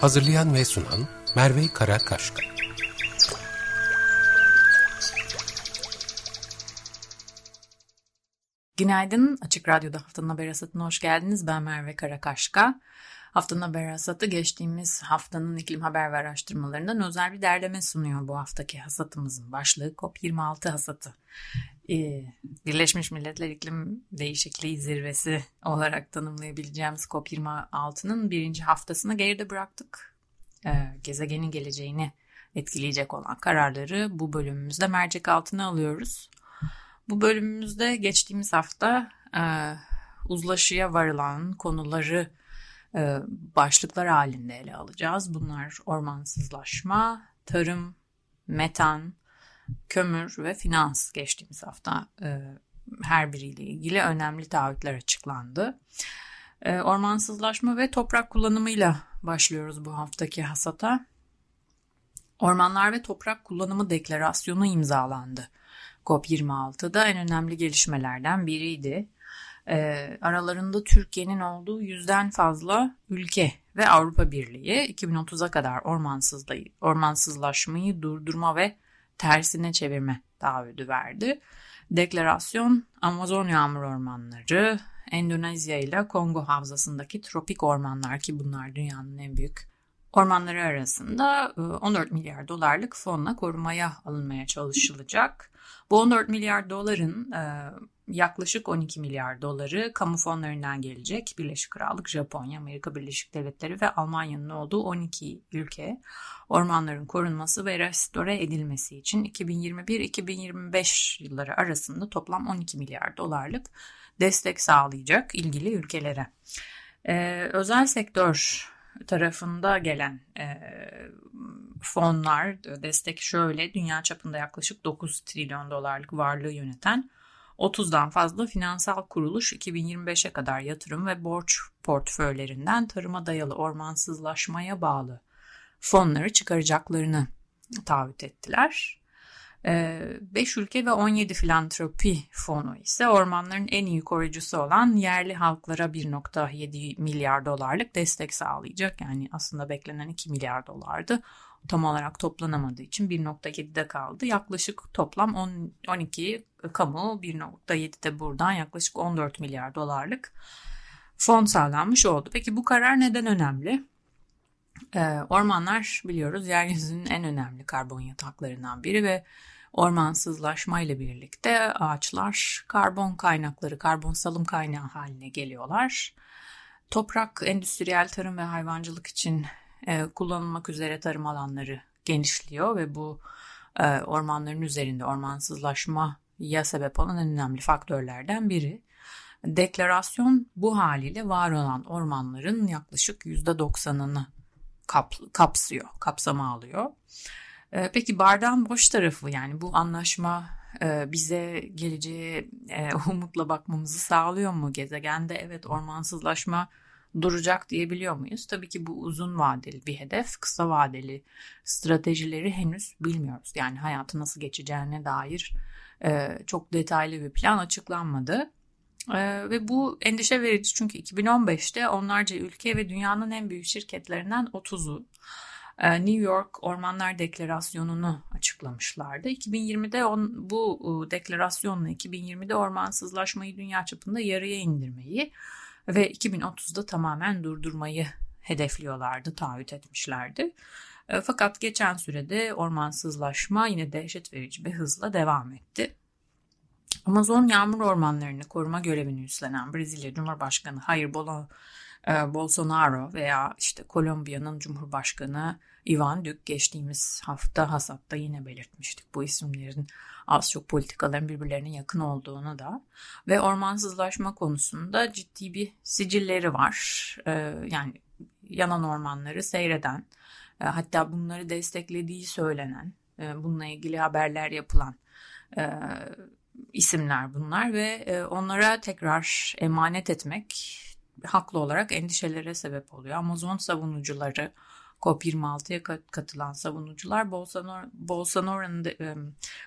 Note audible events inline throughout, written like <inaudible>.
Hazırlayan ve sunan Merve Karakaşka. Günaydın. Açık Radyo'da Haftanın Haber Hasatı'na hoş geldiniz. Ben Merve Karakaşka. Haftanın Haber Hasatı geçtiğimiz haftanın iklim haber ve araştırmalarından özel bir derleme sunuyor bu haftaki hasatımızın başlığı COP26 hasatı. Ee, Birleşmiş Milletler İklim Değişikliği Zirvesi olarak tanımlayabileceğimiz COP26'nın birinci haftasını geride bıraktık. Ee, gezegenin geleceğini etkileyecek olan kararları bu bölümümüzde mercek altına alıyoruz. Bu bölümümüzde geçtiğimiz hafta e, uzlaşıya varılan konuları e, başlıklar halinde ele alacağız. Bunlar ormansızlaşma, tarım, metan, kömür ve finans geçtiğimiz hafta e, her biriyle ilgili önemli taahhütler açıklandı. E, ormansızlaşma ve toprak kullanımıyla başlıyoruz bu haftaki hasata. Ormanlar ve Toprak Kullanımı Deklarasyonu imzalandı. COP26'da en önemli gelişmelerden biriydi. E, aralarında Türkiye'nin olduğu yüzden fazla ülke ve Avrupa Birliği 2030'a kadar ormansızlaşmayı durdurma ve tersine çevirme taahhüdü verdi. Deklarasyon Amazon yağmur ormanları, Endonezya ile Kongo havzasındaki tropik ormanlar ki bunlar dünyanın en büyük ormanları arasında 14 milyar dolarlık fonla korumaya alınmaya çalışılacak. Bu 14 milyar doların yaklaşık 12 milyar doları kamu fonlarından gelecek. Birleşik Krallık, Japonya, Amerika Birleşik Devletleri ve Almanya'nın olduğu 12 ülke ormanların korunması ve restore edilmesi için 2021-2025 yılları arasında toplam 12 milyar dolarlık destek sağlayacak ilgili ülkelere. Ee, özel sektör tarafında gelen e, fonlar destek şöyle dünya çapında yaklaşık 9 trilyon dolarlık varlığı yöneten 30'dan fazla finansal kuruluş 2025'e kadar yatırım ve borç portföylerinden tarıma dayalı ormansızlaşmaya bağlı fonları çıkaracaklarını taahhüt ettiler. 5 ee, ülke ve 17 filantropi fonu ise ormanların en iyi koruyucusu olan yerli halklara 1.7 milyar dolarlık destek sağlayacak. Yani aslında beklenen 2 milyar dolardı tam olarak toplanamadığı için 1.7'de kaldı. Yaklaşık toplam 10, 12 kamu 1.7'de buradan yaklaşık 14 milyar dolarlık fon sağlanmış oldu. Peki bu karar neden önemli? Ee, ormanlar biliyoruz yeryüzünün en önemli karbon yataklarından biri ve ormansızlaşma ile birlikte ağaçlar karbon kaynakları, karbon salım kaynağı haline geliyorlar. Toprak endüstriyel tarım ve hayvancılık için e, kullanılmak üzere tarım alanları genişliyor ve bu e, ormanların üzerinde ormansızlaşmaya sebep olan en önemli faktörlerden biri. Deklarasyon bu haliyle var olan ormanların yaklaşık %90'ını kap, kapsıyor, kapsama alıyor. E, peki bardağın boş tarafı yani bu anlaşma e, bize geleceğe e, <laughs> umutla bakmamızı sağlıyor mu? Gezegende evet ormansızlaşma duracak diyebiliyor muyuz? Tabii ki bu uzun vadeli bir hedef. Kısa vadeli stratejileri henüz bilmiyoruz. Yani hayatı nasıl geçeceğine dair e, çok detaylı bir plan açıklanmadı. E, ve bu endişe verici çünkü 2015'te onlarca ülke ve dünyanın en büyük şirketlerinden 30'u e, New York Ormanlar Deklarasyonu'nu açıklamışlardı. 2020'de on, bu deklarasyonla 2020'de ormansızlaşmayı dünya çapında yarıya indirmeyi ve 2030'da tamamen durdurmayı hedefliyorlardı, taahhüt etmişlerdi. E, fakat geçen sürede ormansızlaşma yine dehşet verici bir hızla devam etti. Amazon yağmur ormanlarını koruma görevini üstlenen Brezilya Cumhurbaşkanı Jair e, Bolsonaro veya işte Kolombiya'nın Cumhurbaşkanı Ivan Duque geçtiğimiz hafta hasatta yine belirtmiştik bu isimlerin az çok politikaların birbirlerine yakın olduğunu da ve ormansızlaşma konusunda ciddi bir sicilleri var. Ee, yani yanan ormanları seyreden, e, hatta bunları desteklediği söylenen, e, bununla ilgili haberler yapılan e, isimler bunlar ve e, onlara tekrar emanet etmek haklı olarak endişelere sebep oluyor. Amazon savunucuları COP26'ya katılan savunucular Bolsonaro, Bolsonaro'nun e,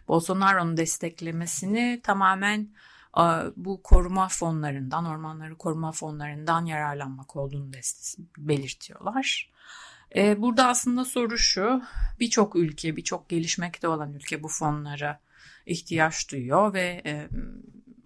Bolsonaro'nun desteklemesini tamamen e, bu koruma fonlarından, ormanları koruma fonlarından yararlanmak olduğunu belirtiyorlar. Burada aslında soru şu, birçok ülke, birçok gelişmekte olan ülke bu fonlara ihtiyaç duyuyor ve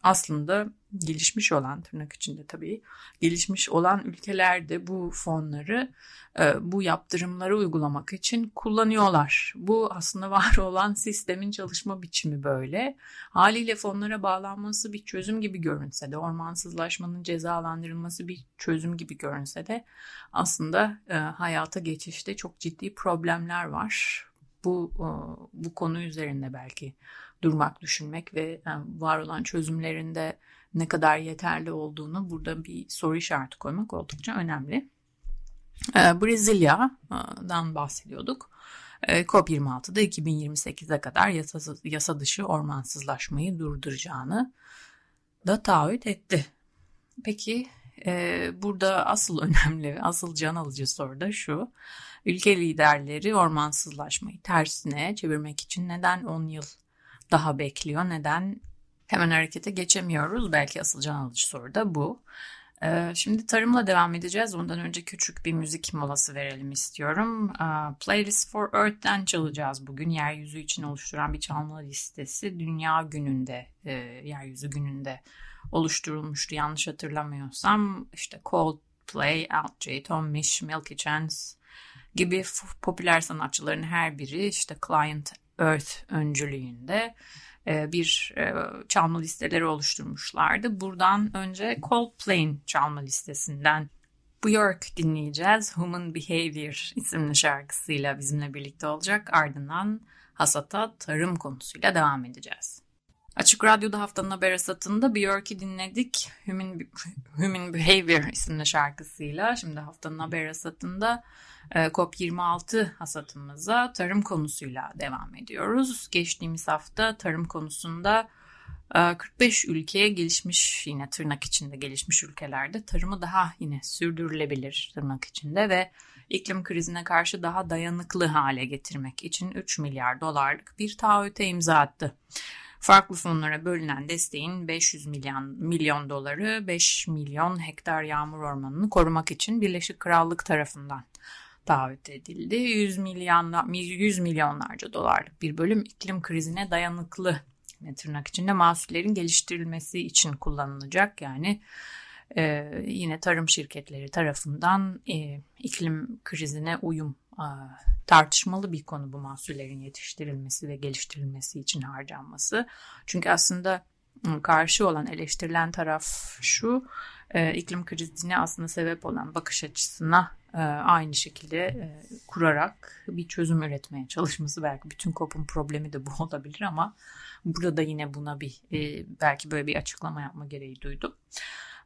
aslında gelişmiş olan tırnak içinde tabii gelişmiş olan ülkelerde bu fonları e, bu yaptırımları uygulamak için kullanıyorlar. Bu aslında <laughs> var olan sistemin çalışma biçimi böyle. Haliyle fonlara bağlanması bir çözüm gibi görünse de ormansızlaşmanın cezalandırılması bir çözüm gibi görünse de aslında e, hayata geçişte çok ciddi problemler var. Bu e, bu konu üzerinde belki durmak, düşünmek ve var olan çözümlerinde ne kadar yeterli olduğunu burada bir soru işareti koymak oldukça önemli. Ee, Brezilya'dan bahsediyorduk. Ee, COP26'da 2028'e kadar yasa, yasa dışı ormansızlaşmayı durduracağını da taahhüt etti. Peki e, burada asıl <laughs> önemli, asıl can alıcı soru da şu. Ülke liderleri ormansızlaşmayı tersine çevirmek için neden 10 yıl daha bekliyor? Neden hemen harekete geçemiyoruz? Belki asıl can alıcı soru da bu. Ee, şimdi tarımla devam edeceğiz. Ondan önce küçük bir müzik molası verelim istiyorum. Ee, Playlist for Earth'ten çalacağız bugün. Yeryüzü için oluşturan bir çalma listesi. Dünya gününde, e, yeryüzü gününde oluşturulmuştu. Yanlış hatırlamıyorsam işte Coldplay, Alt J, Tom Misch, Milky Chance gibi popüler sanatçıların her biri işte Client Earth öncülüğünde e, bir e, çalma listeleri oluşturmuşlardı. Buradan önce Coldplay'in çalma listesinden Björk dinleyeceğiz. Human Behavior isimli şarkısıyla bizimle birlikte olacak. Ardından hasata tarım konusuyla devam edeceğiz. Açık Radyo'da haftanın haber asatında Björk'i dinledik. Human, Human Behavior isimli şarkısıyla. Şimdi haftanın haber asatında e, COP26 hasatımıza tarım konusuyla devam ediyoruz. Geçtiğimiz hafta tarım konusunda 45 e, ülkeye gelişmiş yine tırnak içinde gelişmiş ülkelerde tarımı daha yine sürdürülebilir tırnak içinde ve iklim krizine karşı daha dayanıklı hale getirmek için 3 milyar dolarlık bir taahhüte imza attı. Farklı fonlara bölünen desteğin 500 milyon, milyon doları 5 milyon hektar yağmur ormanını korumak için Birleşik Krallık tarafından taahhüt edildi. 100, milyon, 100 milyonlarca dolarlık bir bölüm iklim krizine dayanıklı tırnak içinde mahsullerin geliştirilmesi için kullanılacak. Yani e, yine tarım şirketleri tarafından e, iklim krizine uyum e, tartışmalı bir konu bu mahsullerin yetiştirilmesi ve geliştirilmesi için harcanması. Çünkü aslında karşı olan eleştirilen taraf şu e, iklim krizine aslında sebep olan bakış açısına e, aynı şekilde e, kurarak bir çözüm üretmeye çalışması belki bütün kopun problemi de bu <laughs> olabilir ama burada da yine buna bir e, belki böyle bir açıklama yapma gereği duydum.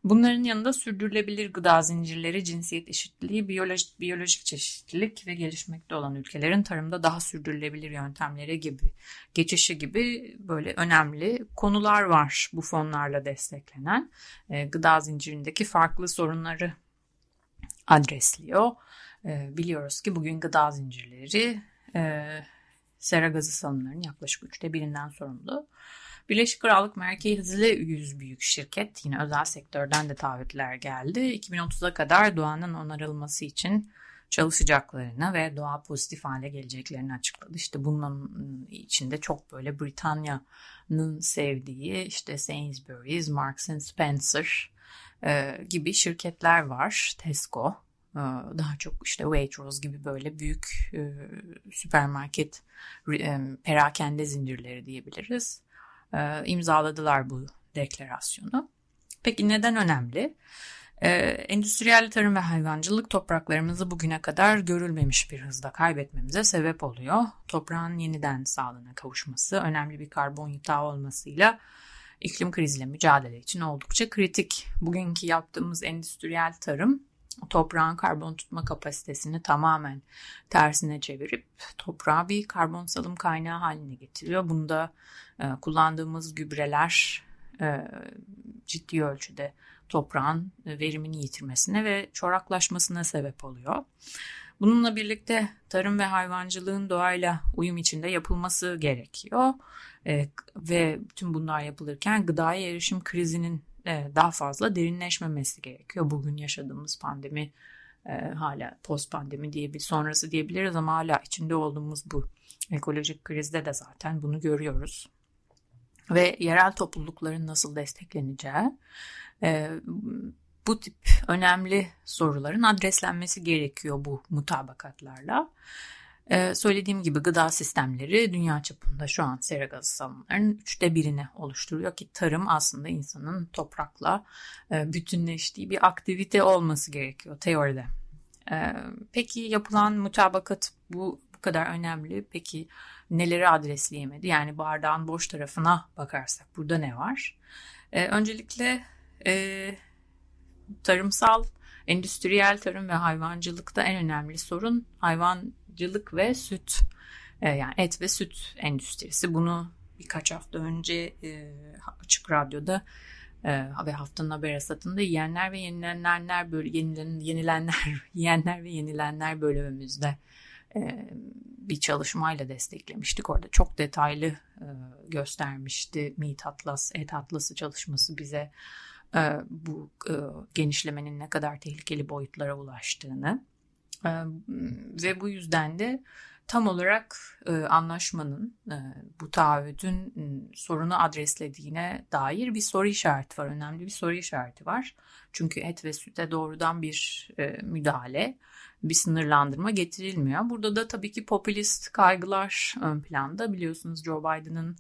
Bunların yanında sürdürülebilir gıda zincirleri, cinsiyet eşitliği, biyolojik, biyolojik çeşitlilik ve gelişmekte olan ülkelerin tarımda daha sürdürülebilir yöntemlere gibi geçişi gibi böyle önemli konular var bu fonlarla desteklenen. E, gıda zincirindeki farklı sorunları adresliyor. E, biliyoruz ki bugün gıda zincirleri e, sera gazı salımlarının yaklaşık üçte birinden sorumlu. Birleşik Krallık merkezli 100 büyük şirket yine özel sektörden de taahhütler geldi. 2030'a kadar doğanın onarılması için çalışacaklarını ve doğa pozitif hale geleceklerini açıkladı. İşte bunun içinde çok böyle Britanya'nın sevdiği işte Sainsbury's, Marks and Spencer e, gibi şirketler var. Tesco e, daha çok işte Waitrose gibi böyle büyük e, süpermarket e, perakende zincirleri diyebiliriz e, imzaladılar bu deklarasyonu. Peki neden önemli? Ee, endüstriyel tarım ve hayvancılık topraklarımızı bugüne kadar görülmemiş bir hızda kaybetmemize sebep oluyor. Toprağın yeniden sağlığına kavuşması, önemli bir karbon yutağı olmasıyla iklim kriziyle mücadele için oldukça kritik. Bugünkü yaptığımız endüstriyel tarım toprağın karbon tutma kapasitesini tamamen tersine çevirip toprağı bir karbon salım kaynağı haline getiriyor. Bunda e, kullandığımız gübreler e, ciddi ölçüde toprağın verimini yitirmesine ve çoraklaşmasına sebep oluyor. Bununla birlikte tarım ve hayvancılığın doğayla uyum içinde yapılması gerekiyor. E, ve tüm bunlar yapılırken gıdaya erişim krizinin daha fazla derinleşmemesi gerekiyor. Bugün yaşadığımız pandemi e, hala post pandemi diye bir sonrası diyebiliriz ama hala içinde olduğumuz bu ekolojik krizde de zaten bunu görüyoruz. Ve yerel toplulukların nasıl destekleneceği e, bu tip önemli soruların adreslenmesi gerekiyor bu mutabakatlarla. Ee, söylediğim gibi gıda sistemleri dünya çapında şu an sera gazı salımlarının üçte birini oluşturuyor ki tarım aslında insanın toprakla e, bütünleştiği bir aktivite olması gerekiyor teoride. Ee, peki yapılan mutabakat bu, kadar önemli. Peki neleri adresleyemedi? Yani bardağın boş tarafına bakarsak burada ne var? Ee, öncelikle e, tarımsal, endüstriyel tarım ve hayvancılıkta en önemli sorun hayvancılık ve süt. E, yani et ve süt endüstrisi. Bunu birkaç hafta önce e, Açık Radyo'da e, ve haftanın haber esatında yiyenler ve yenilenenler böyle yenilen, yenilenler <laughs> yiyenler ve yenilenler bölümümüzde e, bir çalışmayla desteklemiştik. Orada çok detaylı e, göstermişti Meat Atlas, Et Atlası çalışması bize e, bu e, genişlemenin ne kadar tehlikeli boyutlara ulaştığını ve bu yüzden de tam olarak anlaşmanın bu taahhüdün sorunu adreslediğine dair bir soru işareti var. Önemli bir soru işareti var. Çünkü et ve süte doğrudan bir müdahale, bir sınırlandırma getirilmiyor. Burada da tabii ki popülist kaygılar ön planda. Biliyorsunuz Joe Biden'ın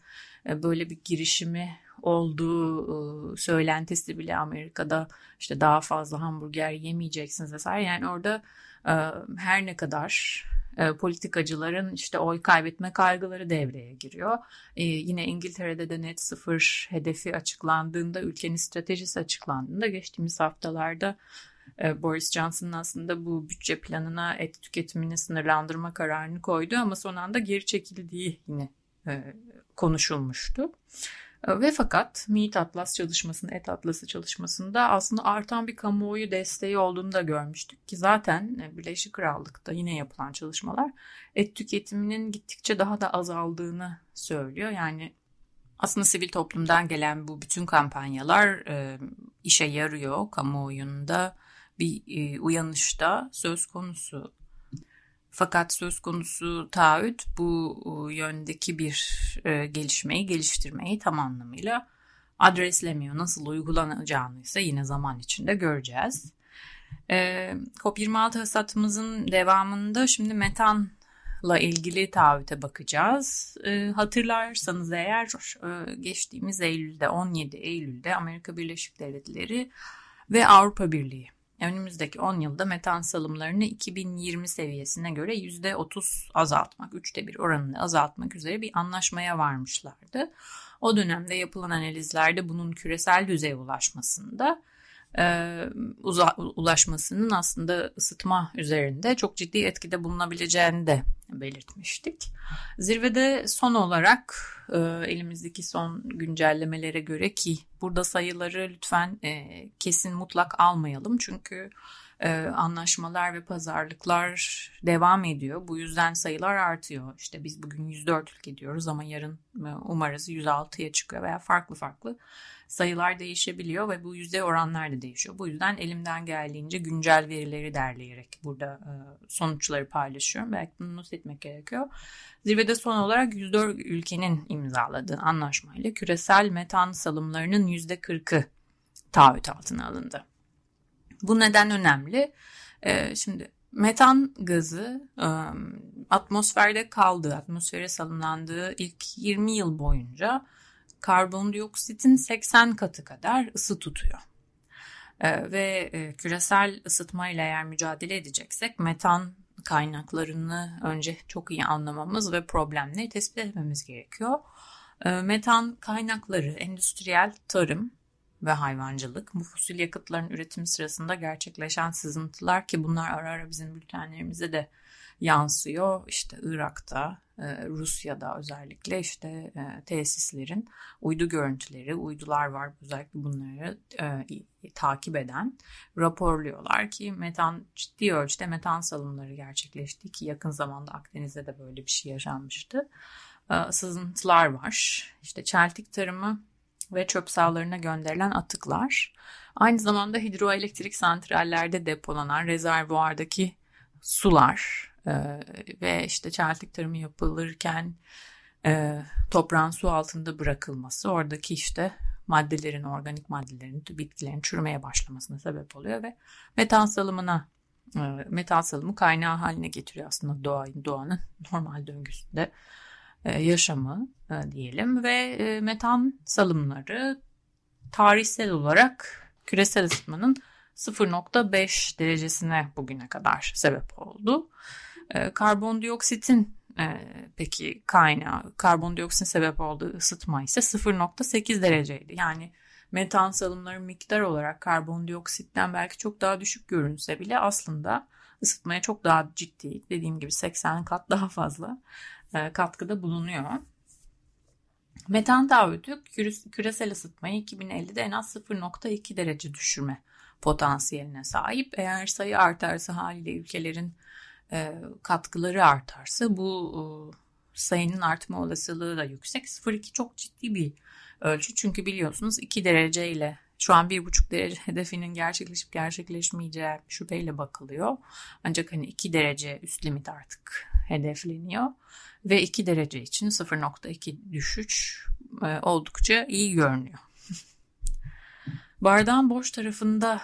böyle bir girişimi olduğu ıı, söylentisi bile Amerika'da işte daha fazla hamburger yemeyeceksiniz vesaire. Yani orada ıı, her ne kadar ıı, politikacıların işte oy kaybetme kaygıları devreye giriyor. yine İngiltere'de de net sıfır hedefi açıklandığında, ülkenin stratejisi açıklandığında geçtiğimiz haftalarda Boris Johnson'ın aslında bu bütçe planına et tüketimini sınırlandırma kararını koydu ama son anda geri çekildiği yine konuşulmuştu. Ve fakat Meat Atlas çalışmasında, Et Atlası çalışmasında aslında artan bir kamuoyu desteği olduğunu da görmüştük ki zaten e, Birleşik Krallık'ta yine yapılan çalışmalar et tüketiminin gittikçe daha da azaldığını söylüyor. Yani aslında sivil toplumdan gelen bu bütün kampanyalar e, işe yarıyor kamuoyunda bir e, uyanışta söz konusu fakat söz konusu taahhüt bu yöndeki bir e, gelişmeyi, geliştirmeyi tam anlamıyla adreslemiyor. Nasıl uygulanacağını ise yine zaman içinde göreceğiz. E, COP26 hasatımızın devamında şimdi metanla ilgili taahhüte bakacağız. E, hatırlarsanız eğer e, geçtiğimiz Eylül'de 17 Eylül'de Amerika Birleşik Devletleri ve Avrupa Birliği önümüzdeki 10 yılda metan salımlarını 2020 seviyesine göre %30 azaltmak, üçte bir oranını azaltmak üzere bir anlaşmaya varmışlardı. O dönemde yapılan analizlerde bunun küresel düzeye ulaşmasında e, uza, ulaşmasının aslında ısıtma üzerinde çok ciddi etkide bulunabileceğini de belirtmiştik. Zirvede son olarak e, elimizdeki son güncellemelere göre ki burada sayıları lütfen e, kesin mutlak almayalım çünkü e, anlaşmalar ve pazarlıklar devam ediyor. Bu yüzden sayılar artıyor. İşte biz bugün 104 ülke diyoruz ama yarın e, umarız 106'ya çıkıyor veya farklı farklı sayılar değişebiliyor ve bu yüzde oranlar da değişiyor. Bu yüzden elimden geldiğince güncel verileri derleyerek burada e, sonuçları paylaşıyorum. Belki bunu not etmek gerekiyor. Zirvede son olarak 104 ülkenin imzaladığı anlaşmayla küresel metan salımlarının %40'ı taahhüt altına alındı. Bu neden önemli? E, şimdi metan gazı e, atmosferde kaldığı, atmosfere salınlandığı ilk 20 yıl boyunca karbondioksitin 80 katı kadar ısı tutuyor. Ee, ve e, küresel ısıtmayla eğer mücadele edeceksek metan kaynaklarını önce çok iyi anlamamız ve problemleri tespit etmemiz gerekiyor. Ee, metan kaynakları endüstriyel tarım, ve hayvancılık. Bu fosil yakıtların üretimi sırasında gerçekleşen sızıntılar ki bunlar ara ara bizim bültenlerimize de yansıyor. İşte Irak'ta, e, Rusya'da özellikle işte e, tesislerin uydu görüntüleri, uydular var özellikle bunları e, takip eden raporluyorlar ki metan ciddi ölçüde metan salımları gerçekleşti ki yakın zamanda Akdeniz'de de böyle bir şey yaşanmıştı. Sızıntılar var. İşte çeltik tarımı ve çöp sahalarına gönderilen atıklar. Aynı zamanda hidroelektrik santrallerde depolanan rezervuardaki sular ee, ve işte çeltik tarımı yapılırken e, toprağın su altında bırakılması oradaki işte maddelerin, organik maddelerin, bitkilerin çürümeye başlamasına sebep oluyor ve metan salımına e, metan salımı kaynağı haline getiriyor aslında doğanın, doğanın normal döngüsünde e, yaşamı e, diyelim ve metan salımları tarihsel olarak küresel ısınmanın 0.5 derecesine bugüne kadar sebep oldu. E, karbondioksitin e, peki kaynağı karbondioksitin sebep olduğu ısıtma ise 0.8 dereceydi. Yani metan salımları miktar olarak karbondioksitten belki çok daha düşük görünse bile aslında ısıtmaya çok daha ciddi dediğim gibi 80 kat daha fazla e, katkıda bulunuyor. Metan taahhütü küresel ısıtmayı 2050'de en az 0.2 derece düşürme potansiyeline sahip. Eğer sayı artarsa haliyle ülkelerin katkıları artarsa bu e, sayının artma olasılığı da yüksek. 0.2 çok ciddi bir ölçü çünkü biliyorsunuz 2 derece ile şu an 1,5 derece <laughs> hedefinin gerçekleşip gerçekleşmeyeceği şüpheyle bakılıyor. Ancak hani 2 derece üst limit artık hedefleniyor. Ve 2 derece için 0.2 düşüş e, oldukça iyi görünüyor. <laughs> Bardağın boş tarafında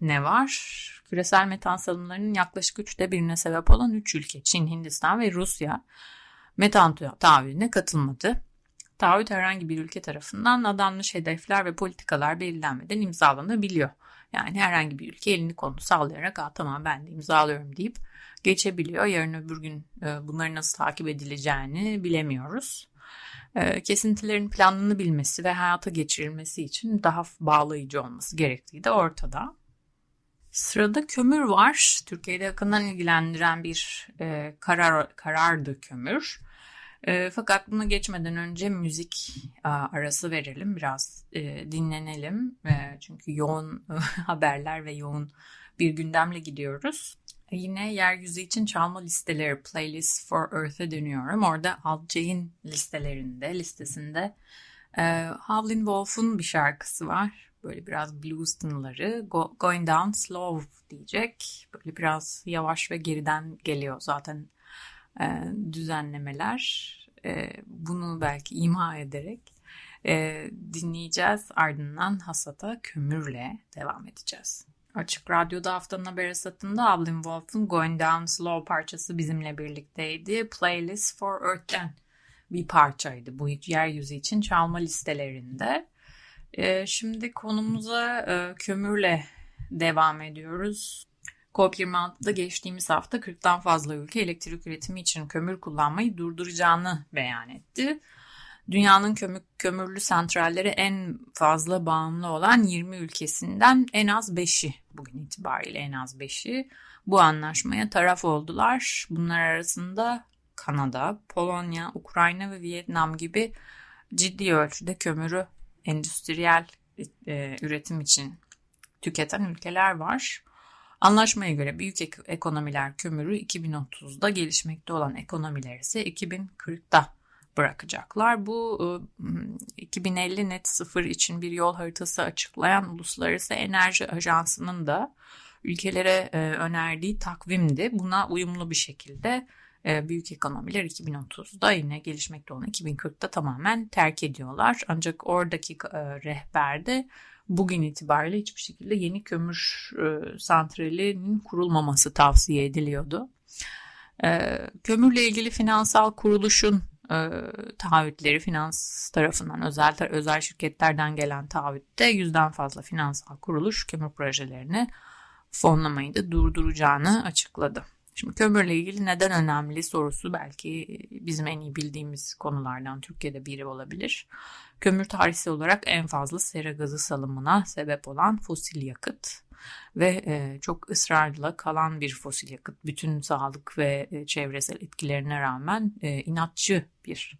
ne var? Küresel metan salımlarının yaklaşık üçte birine sebep olan üç ülke Çin, Hindistan ve Rusya metan taahhüdüne katılmadı. Taahhüt herhangi bir ülke tarafından adanmış hedefler ve politikalar belirlenmeden imzalanabiliyor. Yani herhangi bir ülke elini kolunu sallayarak Aa, tamam ben de imzalıyorum deyip geçebiliyor. Yarın öbür gün e, bunların nasıl takip edileceğini bilemiyoruz. E, kesintilerin planını bilmesi ve hayata geçirilmesi için daha bağlayıcı olması gerektiği de ortada. Sırada kömür var. Türkiye'de yakından ilgilendiren bir e, karar karardı kömür. E, fakat buna geçmeden önce müzik a, arası verelim, biraz e, dinlenelim. E, çünkü yoğun <laughs> haberler ve yoğun bir gündemle gidiyoruz. E, yine yeryüzü için çalma listeleri Playlist for Earth'e dönüyorum. Orada Alcay'in listelerinde, listesinde e, Howlin' Wolf'un bir şarkısı var böyle biraz blues tınıları Go, Going Down Slow diyecek. Böyle biraz yavaş ve geriden geliyor zaten e, düzenlemeler. E, bunu belki ima ederek e, dinleyeceğiz. Ardından Hasata Kömür'le devam edeceğiz. Açık Radyo'da haftanın haber esatında Ablin Wolf'un Going Down Slow parçası bizimle birlikteydi. Playlist for Earth'ten bir parçaydı. Bu yeryüzü için çalma listelerinde. E, şimdi konumuza e, kömürle devam ediyoruz. COP26'da geçtiğimiz hafta 40'tan fazla ülke elektrik üretimi için kömür kullanmayı durduracağını beyan etti. Dünyanın kömür, kömürlü santralleri en fazla bağımlı olan 20 ülkesinden en az 5'i bugün itibariyle en az 5'i bu anlaşmaya taraf oldular. Bunlar arasında Kanada, Polonya, Ukrayna ve Vietnam gibi ciddi ölçüde kömürü endüstriyel e, üretim için tüketen ülkeler var. Anlaşmaya göre büyük ek- ekonomiler kömürü 2030'da gelişmekte olan ekonomiler ise 2040'da bırakacaklar. Bu 2050 e, net sıfır için bir yol haritası açıklayan Uluslararası Enerji Ajansı'nın da ülkelere e, önerdiği takvimdi. Buna uyumlu bir şekilde büyük ekonomiler 2030'da yine gelişmekte olan 2040'da tamamen terk ediyorlar. Ancak oradaki e, rehberde bugün itibariyle hiçbir şekilde yeni kömür e, santralinin kurulmaması tavsiye ediliyordu. E, kömürle ilgili finansal kuruluşun taahhütleri finans tarafından özel özel şirketlerden gelen taahhütte yüzden fazla finansal kuruluş kömür projelerini fonlamayı da durduracağını açıkladı. Şimdi kömürle ilgili neden önemli sorusu belki bizim en iyi bildiğimiz konulardan Türkiye'de biri olabilir. kömür tarihsel olarak en fazla sera gazı salımına sebep olan fosil yakıt ve e, çok ısrarla kalan bir fosil yakıt. Bütün sağlık ve e, çevresel etkilerine rağmen e, inatçı bir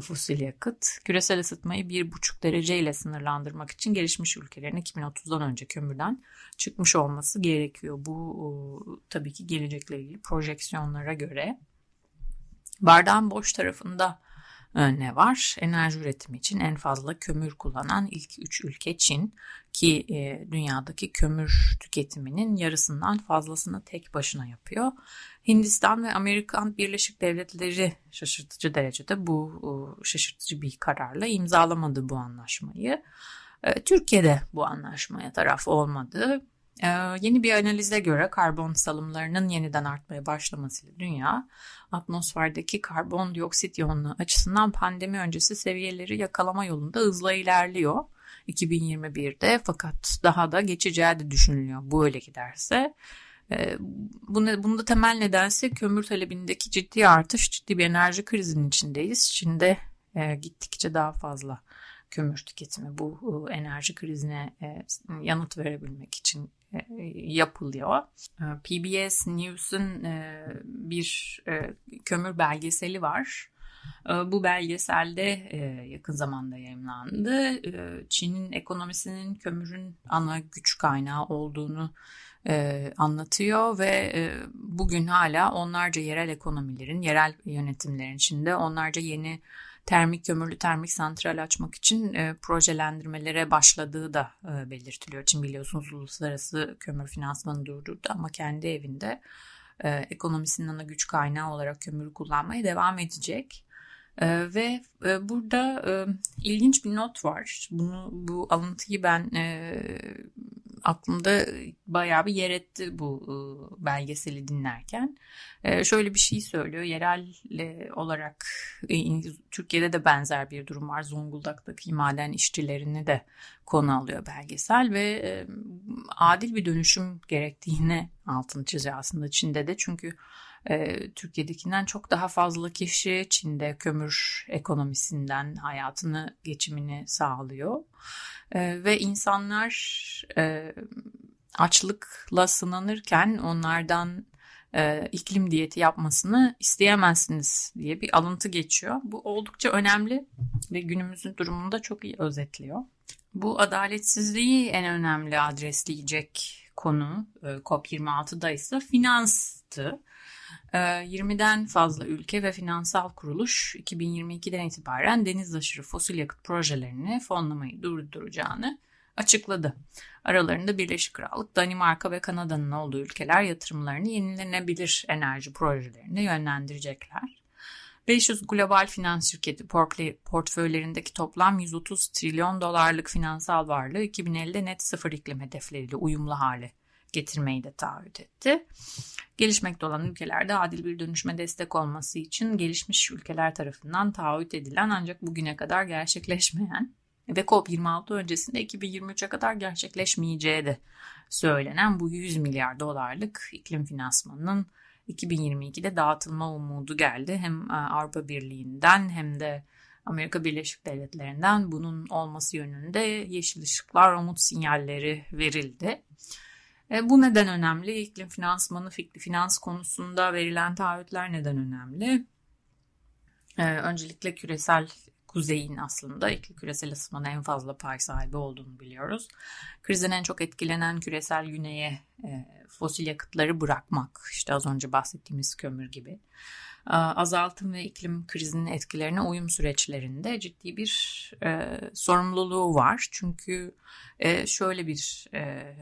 fosil yakıt. Küresel ısıtmayı 1,5 derece ile sınırlandırmak için gelişmiş ülkelerin 2030'dan önce kömürden çıkmış olması gerekiyor. Bu tabii ki gelecekle ilgili projeksiyonlara göre. Bardağın boş tarafında e, ne var? Enerji üretimi için en fazla kömür kullanan ilk üç ülke Çin ki e, dünyadaki kömür tüketiminin yarısından fazlasını tek başına yapıyor. Hindistan ve Amerikan Birleşik Devletleri şaşırtıcı derecede bu şaşırtıcı bir kararla imzalamadı bu anlaşmayı. E, Türkiye'de bu anlaşmaya taraf olmadı. Ee, yeni bir analize göre karbon salımlarının yeniden artmaya başlamasıyla dünya atmosferdeki karbondioksit yoğunluğu açısından pandemi öncesi seviyeleri yakalama yolunda hızla ilerliyor. 2021'de fakat daha da geçeceği de düşünülüyor bu öyle giderse. Ee, bunu, bunda temel nedense kömür talebindeki ciddi artış, ciddi bir enerji krizinin içindeyiz. Çin'de e, gittikçe daha fazla kömür tüketimi bu e, enerji krizine e, yanıt verebilmek için yapılıyor. PBS News'un bir kömür belgeseli var. Bu belgeselde yakın zamanda yayınlandı. Çin'in ekonomisinin kömürün ana güç kaynağı olduğunu anlatıyor ve bugün hala onlarca yerel ekonomilerin, yerel yönetimlerin içinde onlarca yeni termik kömürlü termik santral açmak için e, projelendirmelere başladığı da e, belirtiliyor. Çin biliyorsunuz uluslararası kömür finansmanı durdurdu ama kendi evinde e, ekonomisinin ana güç kaynağı olarak kömürü kullanmaya devam edecek. E, ve e, burada e, ilginç bir not var. Bunu bu alıntıyı ben e, aklımda bayağı bir yer etti bu e, belgeseli dinlerken. E, şöyle bir şey söylüyor. Yerel e, olarak Türkiye'de de benzer bir durum var. Zonguldak'taki maden işçilerini de konu alıyor belgesel ve adil bir dönüşüm gerektiğine altını çiziyor aslında Çin'de de. Çünkü Türkiye'dekinden çok daha fazla kişi Çin'de kömür ekonomisinden hayatını, geçimini sağlıyor. E, ve insanlar e, açlıkla sınanırken onlardan e, iklim diyeti yapmasını isteyemezsiniz diye bir alıntı geçiyor. Bu oldukça önemli ve günümüzün durumunu da çok iyi özetliyor. Bu adaletsizliği en önemli adresleyecek konu e, COP26'da ise finanstı. 20'den ee, fazla ülke ve finansal kuruluş 2022'den itibaren deniz aşırı fosil yakıt projelerini fonlamayı durduracağını açıkladı. Aralarında Birleşik Krallık, Danimarka ve Kanada'nın olduğu ülkeler yatırımlarını yenilenebilir enerji projelerine yönlendirecekler. 500 global finans şirketi portföylerindeki toplam 130 trilyon dolarlık finansal varlığı 2050'de net sıfır iklim hedefleriyle uyumlu hale getirmeyi de taahhüt etti. Gelişmekte olan ülkelerde adil bir dönüşme destek olması için gelişmiş ülkeler tarafından taahhüt edilen ancak bugüne kadar gerçekleşmeyen ve COP26 öncesinde 2023'e kadar gerçekleşmeyeceği de söylenen bu 100 milyar dolarlık iklim finansmanının 2022'de dağıtılma umudu geldi. Hem e, Avrupa Birliği'nden hem de Amerika Birleşik Devletleri'nden bunun olması yönünde yeşil ışıklar, umut sinyalleri verildi. E, bu neden önemli? İklim finansmanı, finans konusunda verilen taahhütler neden önemli? E, öncelikle küresel kuzeyin aslında iklim küresel ısınmanın en fazla pay sahibi olduğunu biliyoruz. Krizin en çok etkilenen küresel güneye e, fosil yakıtları bırakmak, işte az önce bahsettiğimiz kömür gibi. E, azaltım ve iklim krizinin etkilerine uyum süreçlerinde ciddi bir e, sorumluluğu var. Çünkü e, şöyle bir e,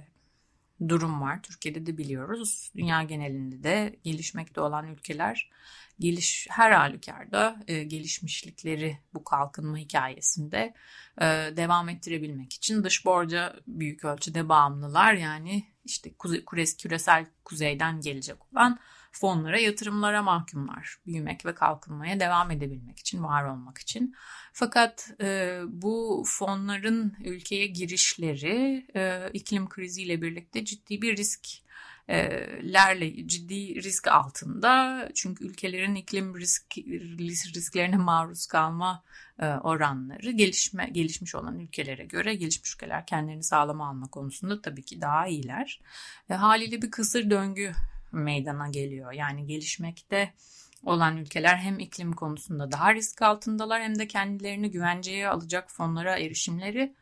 durum var. Türkiye'de de biliyoruz. Dünya genelinde de gelişmekte olan ülkeler geliş her halükarda e, gelişmişlikleri bu kalkınma hikayesinde e, devam ettirebilmek için dış borca büyük ölçüde bağımlılar. Yani işte kuze, küresel kuzeyden gelecek olan fonlara, yatırımlara mahkumlar. Büyümek ve kalkınmaya devam edebilmek için, var olmak için. Fakat e, bu fonların ülkeye girişleri e, iklim kriziyle birlikte ciddi bir risk lerle ciddi risk altında. Çünkü ülkelerin iklim risk, risklerine maruz kalma oranları gelişme gelişmiş olan ülkelere göre gelişmiş ülkeler kendilerini sağlama alma konusunda tabii ki daha iyiler. Haliyle bir kısır döngü meydana geliyor. Yani gelişmekte olan ülkeler hem iklim konusunda daha risk altındalar hem de kendilerini güvenceye alacak fonlara erişimleri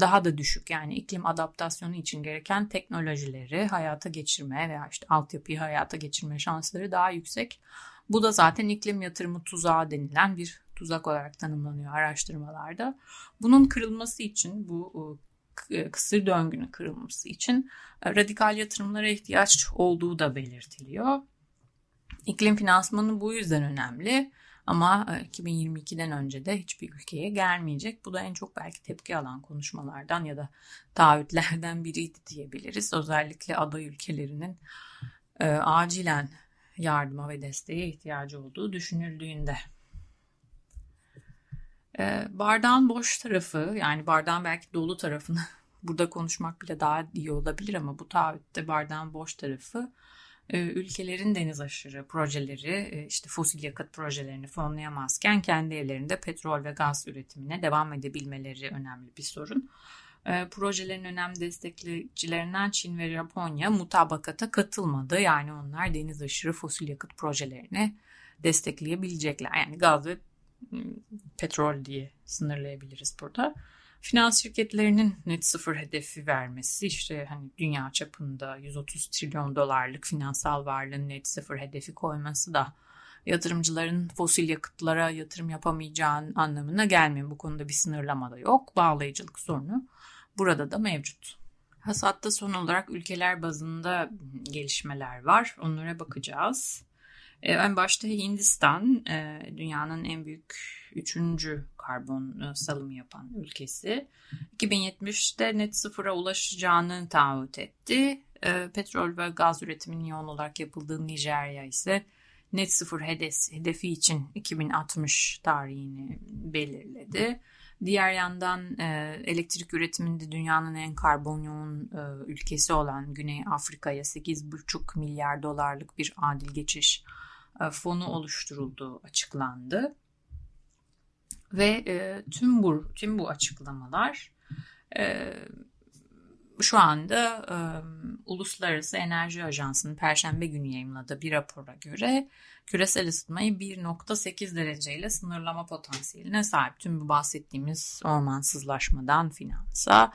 daha da düşük. Yani iklim adaptasyonu için gereken teknolojileri hayata geçirme veya işte altyapıyı hayata geçirme şansları daha yüksek. Bu da zaten iklim yatırımı tuzağı denilen bir tuzak olarak tanımlanıyor araştırmalarda. Bunun kırılması için bu e, kısır döngünün kırılması için e, radikal yatırımlara ihtiyaç olduğu da belirtiliyor. İklim finansmanı bu yüzden önemli. Ama 2022'den e, önce de hiçbir ülkeye gelmeyecek. Bu da en çok belki tepki alan konuşmalardan ya da taahhütlerden biriydi diyebiliriz. Özellikle aday ülkelerinin e, acilen yardıma ve desteğe ihtiyacı olduğu düşünüldüğünde. E, bardağın boş tarafı yani bardağın belki dolu tarafını <laughs> burada konuşmak bile daha iyi olabilir ama bu taahhütte bardağın boş tarafı ülkelerin deniz aşırı projeleri e, işte fosil yakıt projelerini fonlayamazken kendi evlerinde petrol ve gaz üretimine devam edebilmeleri önemli bir sorun. E, projelerin önemli destekleyicilerinden Çin ve Japonya mutabakata katılmadı. Yani onlar deniz aşırı fosil yakıt projelerini destekleyebilecekler. Yani gaz ve petrol diye sınırlayabiliriz burada finans şirketlerinin net sıfır hedefi vermesi işte hani dünya çapında 130 trilyon dolarlık finansal varlığın net sıfır hedefi koyması da yatırımcıların fosil yakıtlara yatırım yapamayacağın anlamına gelmiyor. Bu konuda bir sınırlama da yok. Bağlayıcılık sorunu burada da mevcut. Hasatta son olarak ülkeler bazında gelişmeler var. Onlara bakacağız. E, en başta Hindistan e, dünyanın en büyük üçüncü karbon e, salımı yapan ülkesi. 2070'te net sıfıra ulaşacağını taahhüt etti. Petrol ve gaz üretiminin yoğun olarak yapıldığı Nijerya ise net sıfır hedefi için 2060 tarihini belirledi. Diğer yandan elektrik üretiminde dünyanın en karbon yoğun ülkesi olan Güney Afrika'ya 8,5 milyar dolarlık bir adil geçiş e, fonu oluşturulduğu açıklandı. Ve e, tüm bu tüm bu açıklamalar e, şu anda e, Uluslararası Enerji Ajansı'nın Perşembe günü yayınladığı bir rapora göre küresel ısıtmayı 1.8 dereceyle sınırlama potansiyeline sahip. Tüm bu bahsettiğimiz ormansızlaşmadan finansa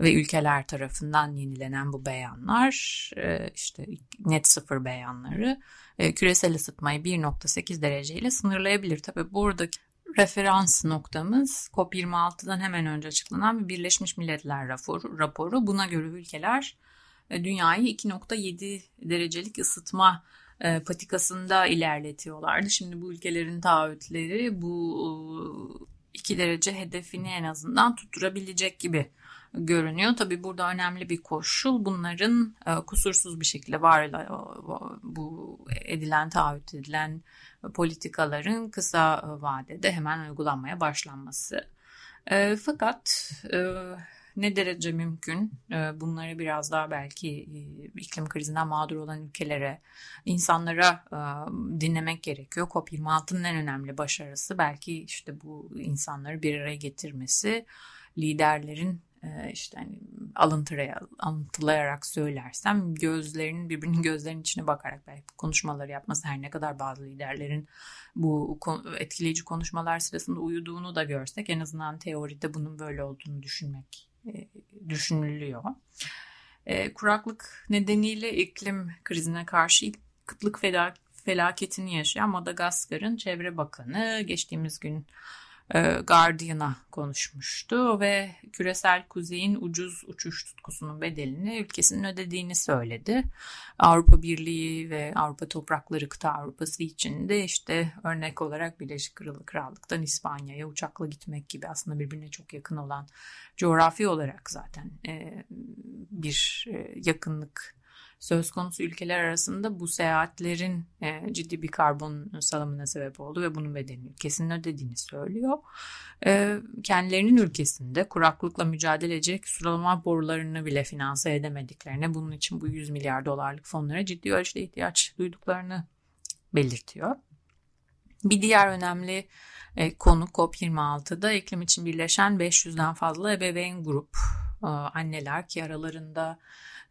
ve ülkeler tarafından yenilenen bu beyanlar e, işte net sıfır beyanları e, küresel ısıtmayı 1.8 dereceyle sınırlayabilir. Tabi buradaki referans noktamız COP26'dan hemen önce açıklanan bir Birleşmiş Milletler raporu. raporu. Buna göre ülkeler e, dünyayı 2.7 derecelik ısıtma patikasında ilerletiyorlardı. Şimdi bu ülkelerin taahhütleri bu 2 derece hedefini en azından tutturabilecek gibi görünüyor. Tabii burada önemli bir koşul bunların e, kusursuz bir şekilde var bu edilen taahhüt edilen politikaların kısa vadede hemen uygulanmaya başlanması. E, fakat e, ne derece mümkün bunları biraz daha belki iklim krizinden mağdur olan ülkelere, insanlara dinlemek gerekiyor. COP26'nın en önemli başarısı belki işte bu insanları bir araya getirmesi, liderlerin işte hani alıntılaya, alıntılayarak söylersem gözlerinin birbirinin <laughs> gözlerinin içine bakarak belki konuşmaları yapması her ne kadar bazı liderlerin bu etkileyici konuşmalar sırasında uyuduğunu da görsek en azından teoride bunun böyle olduğunu düşünmek e, düşünülüyor. E, kuraklık nedeniyle iklim krizine karşı kıtlık felaketini yaşayan Madagaskar'ın Çevre Bakanı geçtiğimiz gün Guardian'a konuşmuştu ve küresel kuzeyin ucuz uçuş tutkusunun bedelini ülkesinin ödediğini söyledi. Avrupa Birliği ve Avrupa Toprakları Kıta Avrupası için de işte örnek olarak Birleşik Krallık'tan İspanya'ya uçakla gitmek gibi aslında birbirine çok yakın olan coğrafi olarak zaten e, bir e, yakınlık söz konusu ülkeler arasında bu seyahatlerin e, ciddi bir karbon salımına sebep oldu ve bunun bedelini ülkesinin ödediğini söylüyor. E, kendilerinin ülkesinde kuraklıkla mücadele edecek sulama borularını bile finanse edemediklerini, bunun için bu 100 milyar dolarlık fonlara ciddi ölçüde ihtiyaç duyduklarını belirtiyor. Bir diğer önemli e, konu COP26'da iklim için birleşen 500'den fazla ebeveyn grup anneler ki aralarında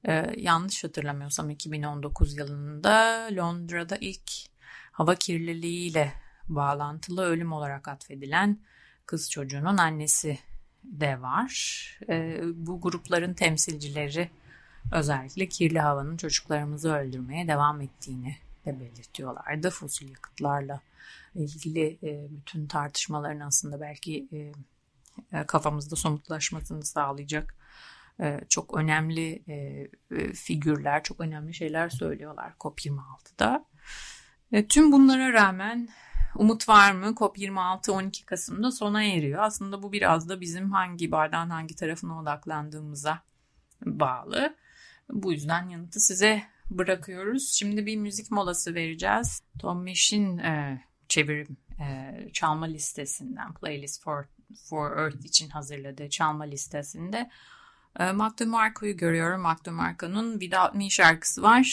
e, yanlış hatırlamıyorsam 2019 yılında Londra'da ilk hava kirliliğiyle bağlantılı ölüm olarak atfedilen kız çocuğunun annesi de var. E, bu grupların temsilcileri özellikle kirli havanın çocuklarımızı öldürmeye devam ettiğini de belirtiyorlardı. Fosil yakıtlarla ilgili e, bütün tartışmaların aslında belki kafamızda somutlaşmasını sağlayacak çok önemli figürler, çok önemli şeyler söylüyorlar COP26'da. Tüm bunlara rağmen umut var mı? COP26 12 Kasım'da sona eriyor. Aslında bu biraz da bizim hangi bardağın hangi tarafına odaklandığımıza bağlı. Bu yüzden yanıtı size bırakıyoruz. Şimdi bir müzik molası vereceğiz. Tom Mish'in e, çevirim e, çalma listesinden Playlist for, for Earth için hazırladığı çalma listesinde e, Mac DeMarco'yu görüyorum. Mac DeMarco'nun Without Me şarkısı var.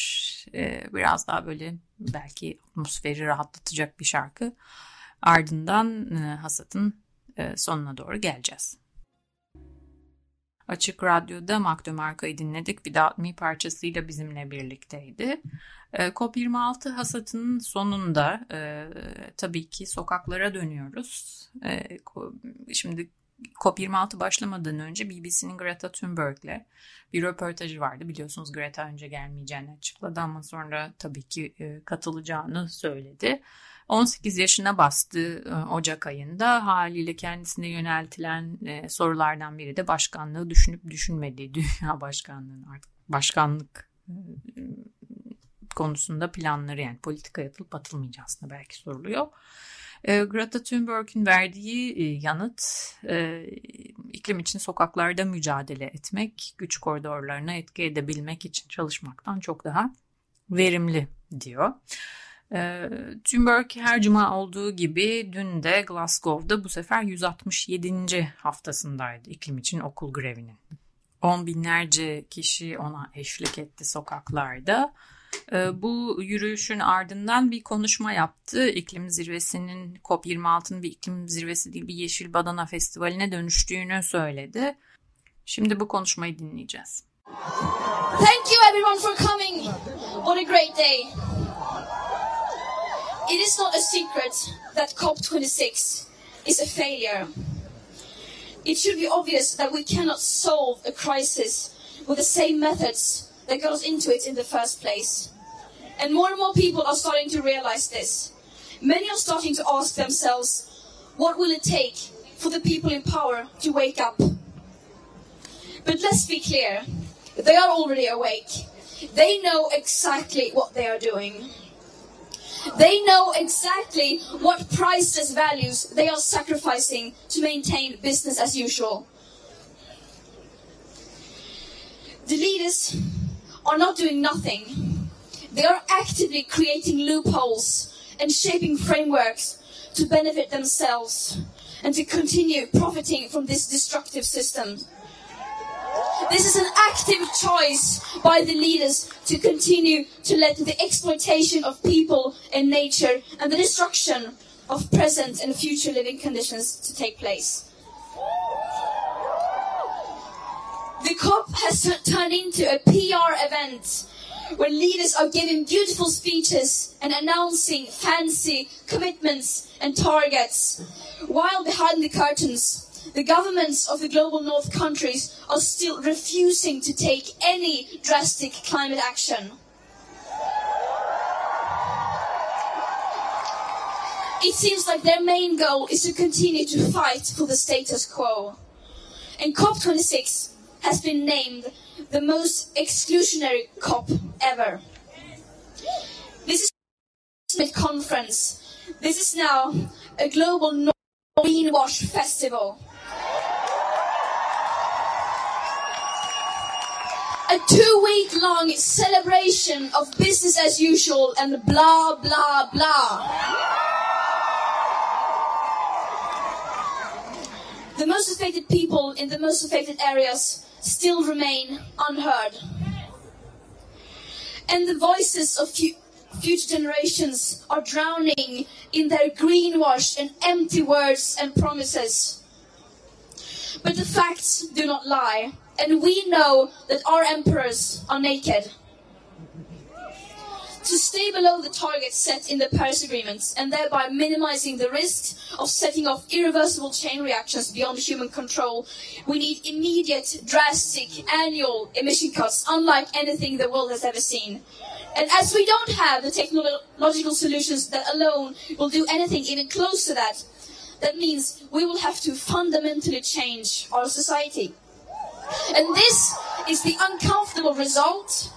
E, biraz daha böyle belki atmosferi rahatlatacak bir şarkı. Ardından e, hasatın e, sonuna doğru geleceğiz. Açık Radyo'da Mac DeMarco'yu dinledik. Without Me parçasıyla bizimle birlikteydi. E, COP26 hasatının sonunda e, tabii ki sokaklara dönüyoruz. Şimdi COP26 başlamadan önce BBC'nin Greta Thunberg'le bir röportajı vardı. Biliyorsunuz Greta önce gelmeyeceğini açıkladı ama sonra tabii ki e, katılacağını söyledi. 18 yaşına bastı e, Ocak ayında haliyle kendisine yöneltilen e, sorulardan biri de başkanlığı düşünüp düşünmediği <laughs> dünya başkanlığının artık başkanlık konusunda planları yani politika atılıp atılmayacağı aslında belki soruluyor. E, Greta Thunberg'in verdiği e, yanıt e, iklim için sokaklarda mücadele etmek, güç koridorlarına etki edebilmek için çalışmaktan çok daha verimli diyor. E, Thunberg her cuma olduğu gibi dün de Glasgow'da bu sefer 167. haftasındaydı iklim için okul grevinin. On binlerce kişi ona eşlik etti sokaklarda. Ee, bu yürüyüşün ardından bir konuşma yaptı. İklim zirvesinin COP26'nın bir iklim zirvesi değil bir Yeşil Badana Festivali'ne dönüştüğünü söyledi. Şimdi bu konuşmayı dinleyeceğiz. Thank you everyone for coming. What a great day. It is not a secret that COP26 is a failure. It should be obvious that we cannot solve a crisis with the same methods that got us into it in the first place. And more and more people are starting to realize this. Many are starting to ask themselves, what will it take for the people in power to wake up? But let's be clear, they are already awake. They know exactly what they are doing. They know exactly what priceless values they are sacrificing to maintain business as usual. The leaders are not doing nothing. They are actively creating loopholes and shaping frameworks to benefit themselves and to continue profiting from this destructive system. This is an active choice by the leaders to continue to let the exploitation of people and nature and the destruction of present and future living conditions to take place. The COP has turned into a PR event where leaders are giving beautiful speeches and announcing fancy commitments and targets, while behind the curtains, the governments of the global north countries are still refusing to take any drastic climate action. It seems like their main goal is to continue to fight for the status quo. And COP26 has been named the most exclusionary COP ever. This is a conference. This is now a global greenwash festival. a two week long celebration of business as usual and blah, blah, blah. The most affected people in the most affected areas still remain unheard. And the voices of fu- future generations are drowning in their greenwash and empty words and promises. But the facts do not lie, and we know that our emperors are naked. To stay below the target set in the Paris Agreement and thereby minimizing the risk of setting off irreversible chain reactions beyond human control, we need immediate, drastic, annual emission cuts unlike anything the world has ever seen. And as we don't have the technological solutions that alone will do anything even close to that, that means we will have to fundamentally change our society. And this is the uncomfortable result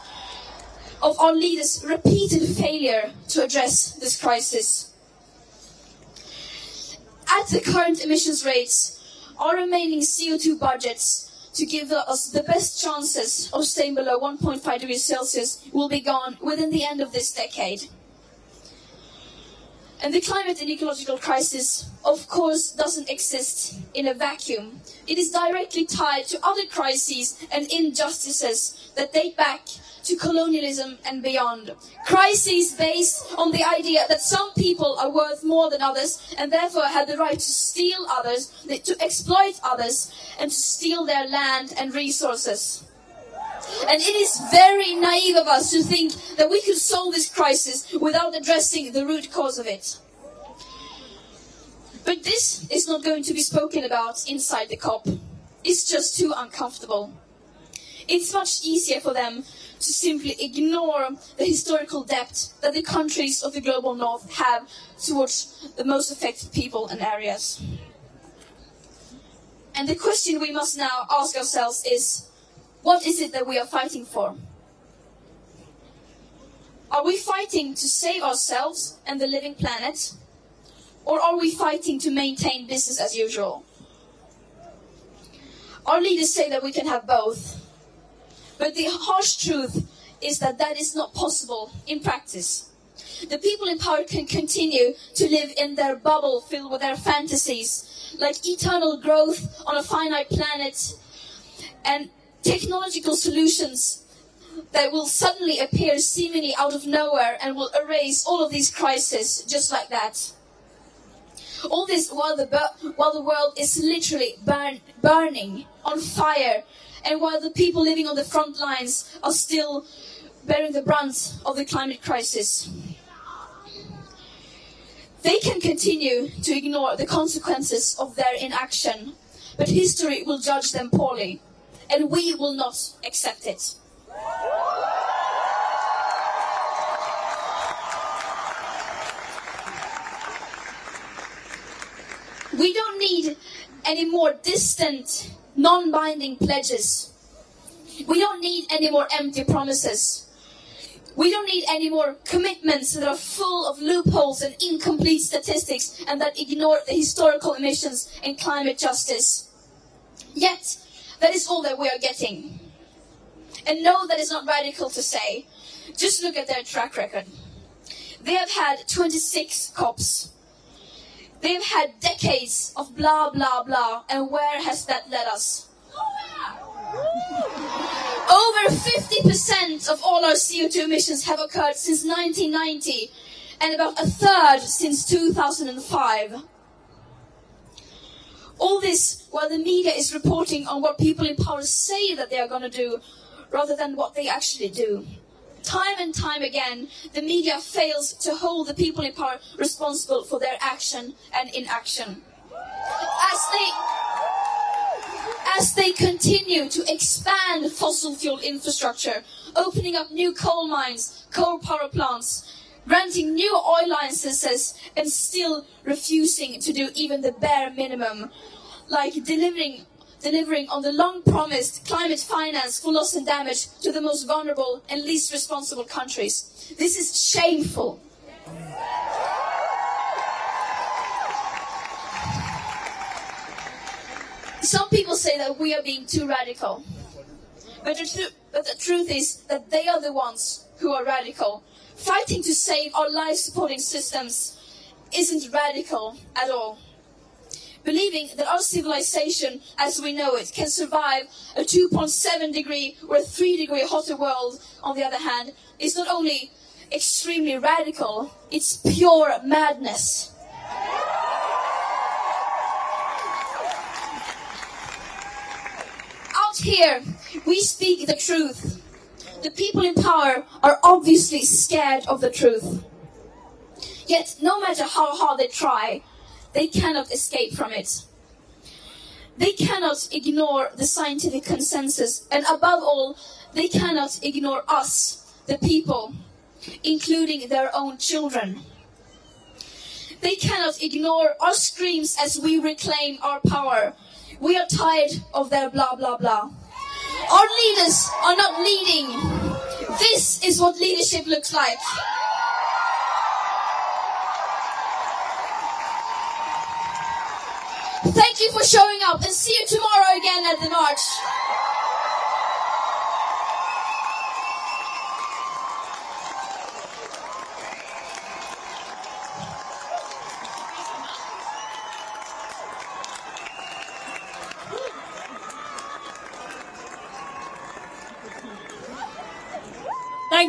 of our leaders' repeated failure to address this crisis. At the current emissions rates, our remaining CO2 budgets to give us the best chances of staying below 1.5 degrees Celsius will be gone within the end of this decade. And the climate and ecological crisis, of course, doesn't exist in a vacuum. It is directly tied to other crises and injustices that date back to colonialism and beyond. Crises based on the idea that some people are worth more than others and therefore have the right to steal others, to exploit others, and to steal their land and resources. And it is very naive of us to think that we could solve this crisis without addressing the root cause of it. But this is not going to be spoken about inside the COP. It's just too uncomfortable. It's much easier for them to simply ignore the historical debt that the countries of the global north have towards the most affected people and areas. And the question we must now ask ourselves is what is it that we are fighting for? Are we fighting to save ourselves and the living planet? Or are we fighting to maintain business as usual? Our leaders say that we can have both. But the harsh truth is that that is not possible in practice. The people in power can continue to live in their bubble filled with their fantasies, like eternal growth on a finite planet and technological solutions that will suddenly appear seemingly out of nowhere and will erase all of these crises just like that. All this while the, while the world is literally burn, burning on fire and while the people living on the front lines are still bearing the brunt of the climate crisis. They can continue to ignore the consequences of their inaction, but history will judge them poorly, and we will not accept it. We don't need any more distant, non binding pledges. We don't need any more empty promises. We don't need any more commitments that are full of loopholes and incomplete statistics and that ignore the historical emissions and climate justice. Yet, that is all that we are getting. And no, that is not radical to say. Just look at their track record. They have had 26 COPs. They've had decades of blah, blah, blah. And where has that led us? Over 50% of all our CO2 emissions have occurred since 1990 and about a third since 2005. All this while the media is reporting on what people in power say that they are going to do rather than what they actually do. Time and time again, the media fails to hold the people in power responsible for their action and inaction. As they as they continue to expand fossil fuel infrastructure, opening up new coal mines, coal power plants, granting new oil licenses, and still refusing to do even the bare minimum, like delivering delivering on the long promised climate finance for loss and damage to the most vulnerable and least responsible countries. This is shameful. Some people say that we are being too radical. But the, but the truth is that they are the ones who are radical. Fighting to save our life supporting systems isn't radical at all. Believing that our civilization as we know it can survive a 2.7 degree or a 3 degree hotter world, on the other hand, is not only extremely radical, it's pure madness. Out here, we speak the truth. The people in power are obviously scared of the truth. Yet, no matter how hard they try, they cannot escape from it. They cannot ignore the scientific consensus, and above all, they cannot ignore us, the people, including their own children. They cannot ignore our screams as we reclaim our power. We are tired of their blah blah blah. Our leaders are not leading. This is what leadership looks like. Thank you for showing up and see you tomorrow again at the march.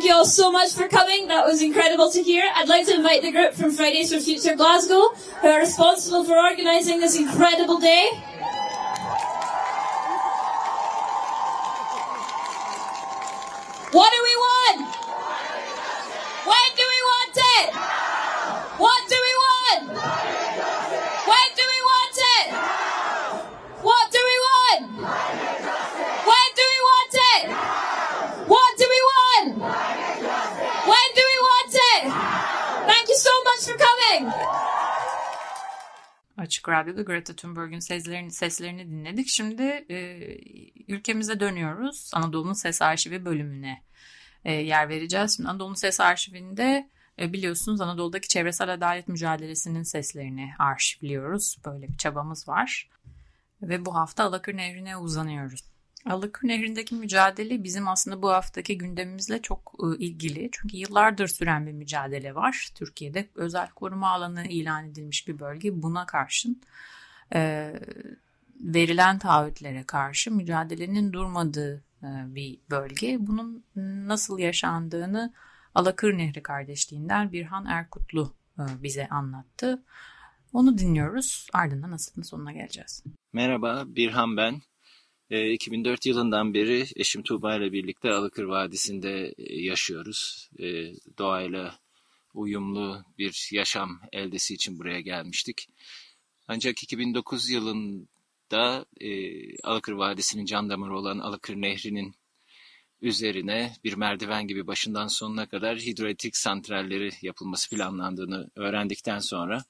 You all so much for coming. That was incredible to hear. I'd like to invite the group from Fridays for Future Glasgow, who are responsible for organising this incredible day. Radyo'da Greta Thunberg'in seslerini, seslerini dinledik. Şimdi e, ülkemize dönüyoruz. Anadolu'nun Ses Arşivi bölümüne e, yer vereceğiz. Şimdi Anadolu'nun Ses Arşivi'nde e, biliyorsunuz Anadolu'daki çevresel adalet mücadelesinin seslerini arşivliyoruz. Böyle bir çabamız var. Ve bu hafta Alakır Nehri'ne uzanıyoruz. Alakır Nehri'ndeki mücadele bizim aslında bu haftaki gündemimizle çok e, ilgili. Çünkü yıllardır süren bir mücadele var. Türkiye'de özel koruma alanı ilan edilmiş bir bölge. Buna karşın verilen taahhütlere karşı mücadelenin durmadığı bir bölge. Bunun nasıl yaşandığını Alakır Nehri kardeşliğinden Birhan Erkutlu e, bize anlattı. Onu dinliyoruz. Ardından nasılın sonuna geleceğiz. Merhaba, Birhan ben. E, 2004 yılından beri eşim Tuğba ile birlikte Alıkır Vadisi'nde e, yaşıyoruz. E, doğayla uyumlu bir yaşam eldesi için buraya gelmiştik. Ancak 2009 yılında e, Alıkır Vadisi'nin can damarı olan Alıkır Nehri'nin üzerine bir merdiven gibi başından sonuna kadar hidroelektrik santralleri yapılması planlandığını öğrendikten sonra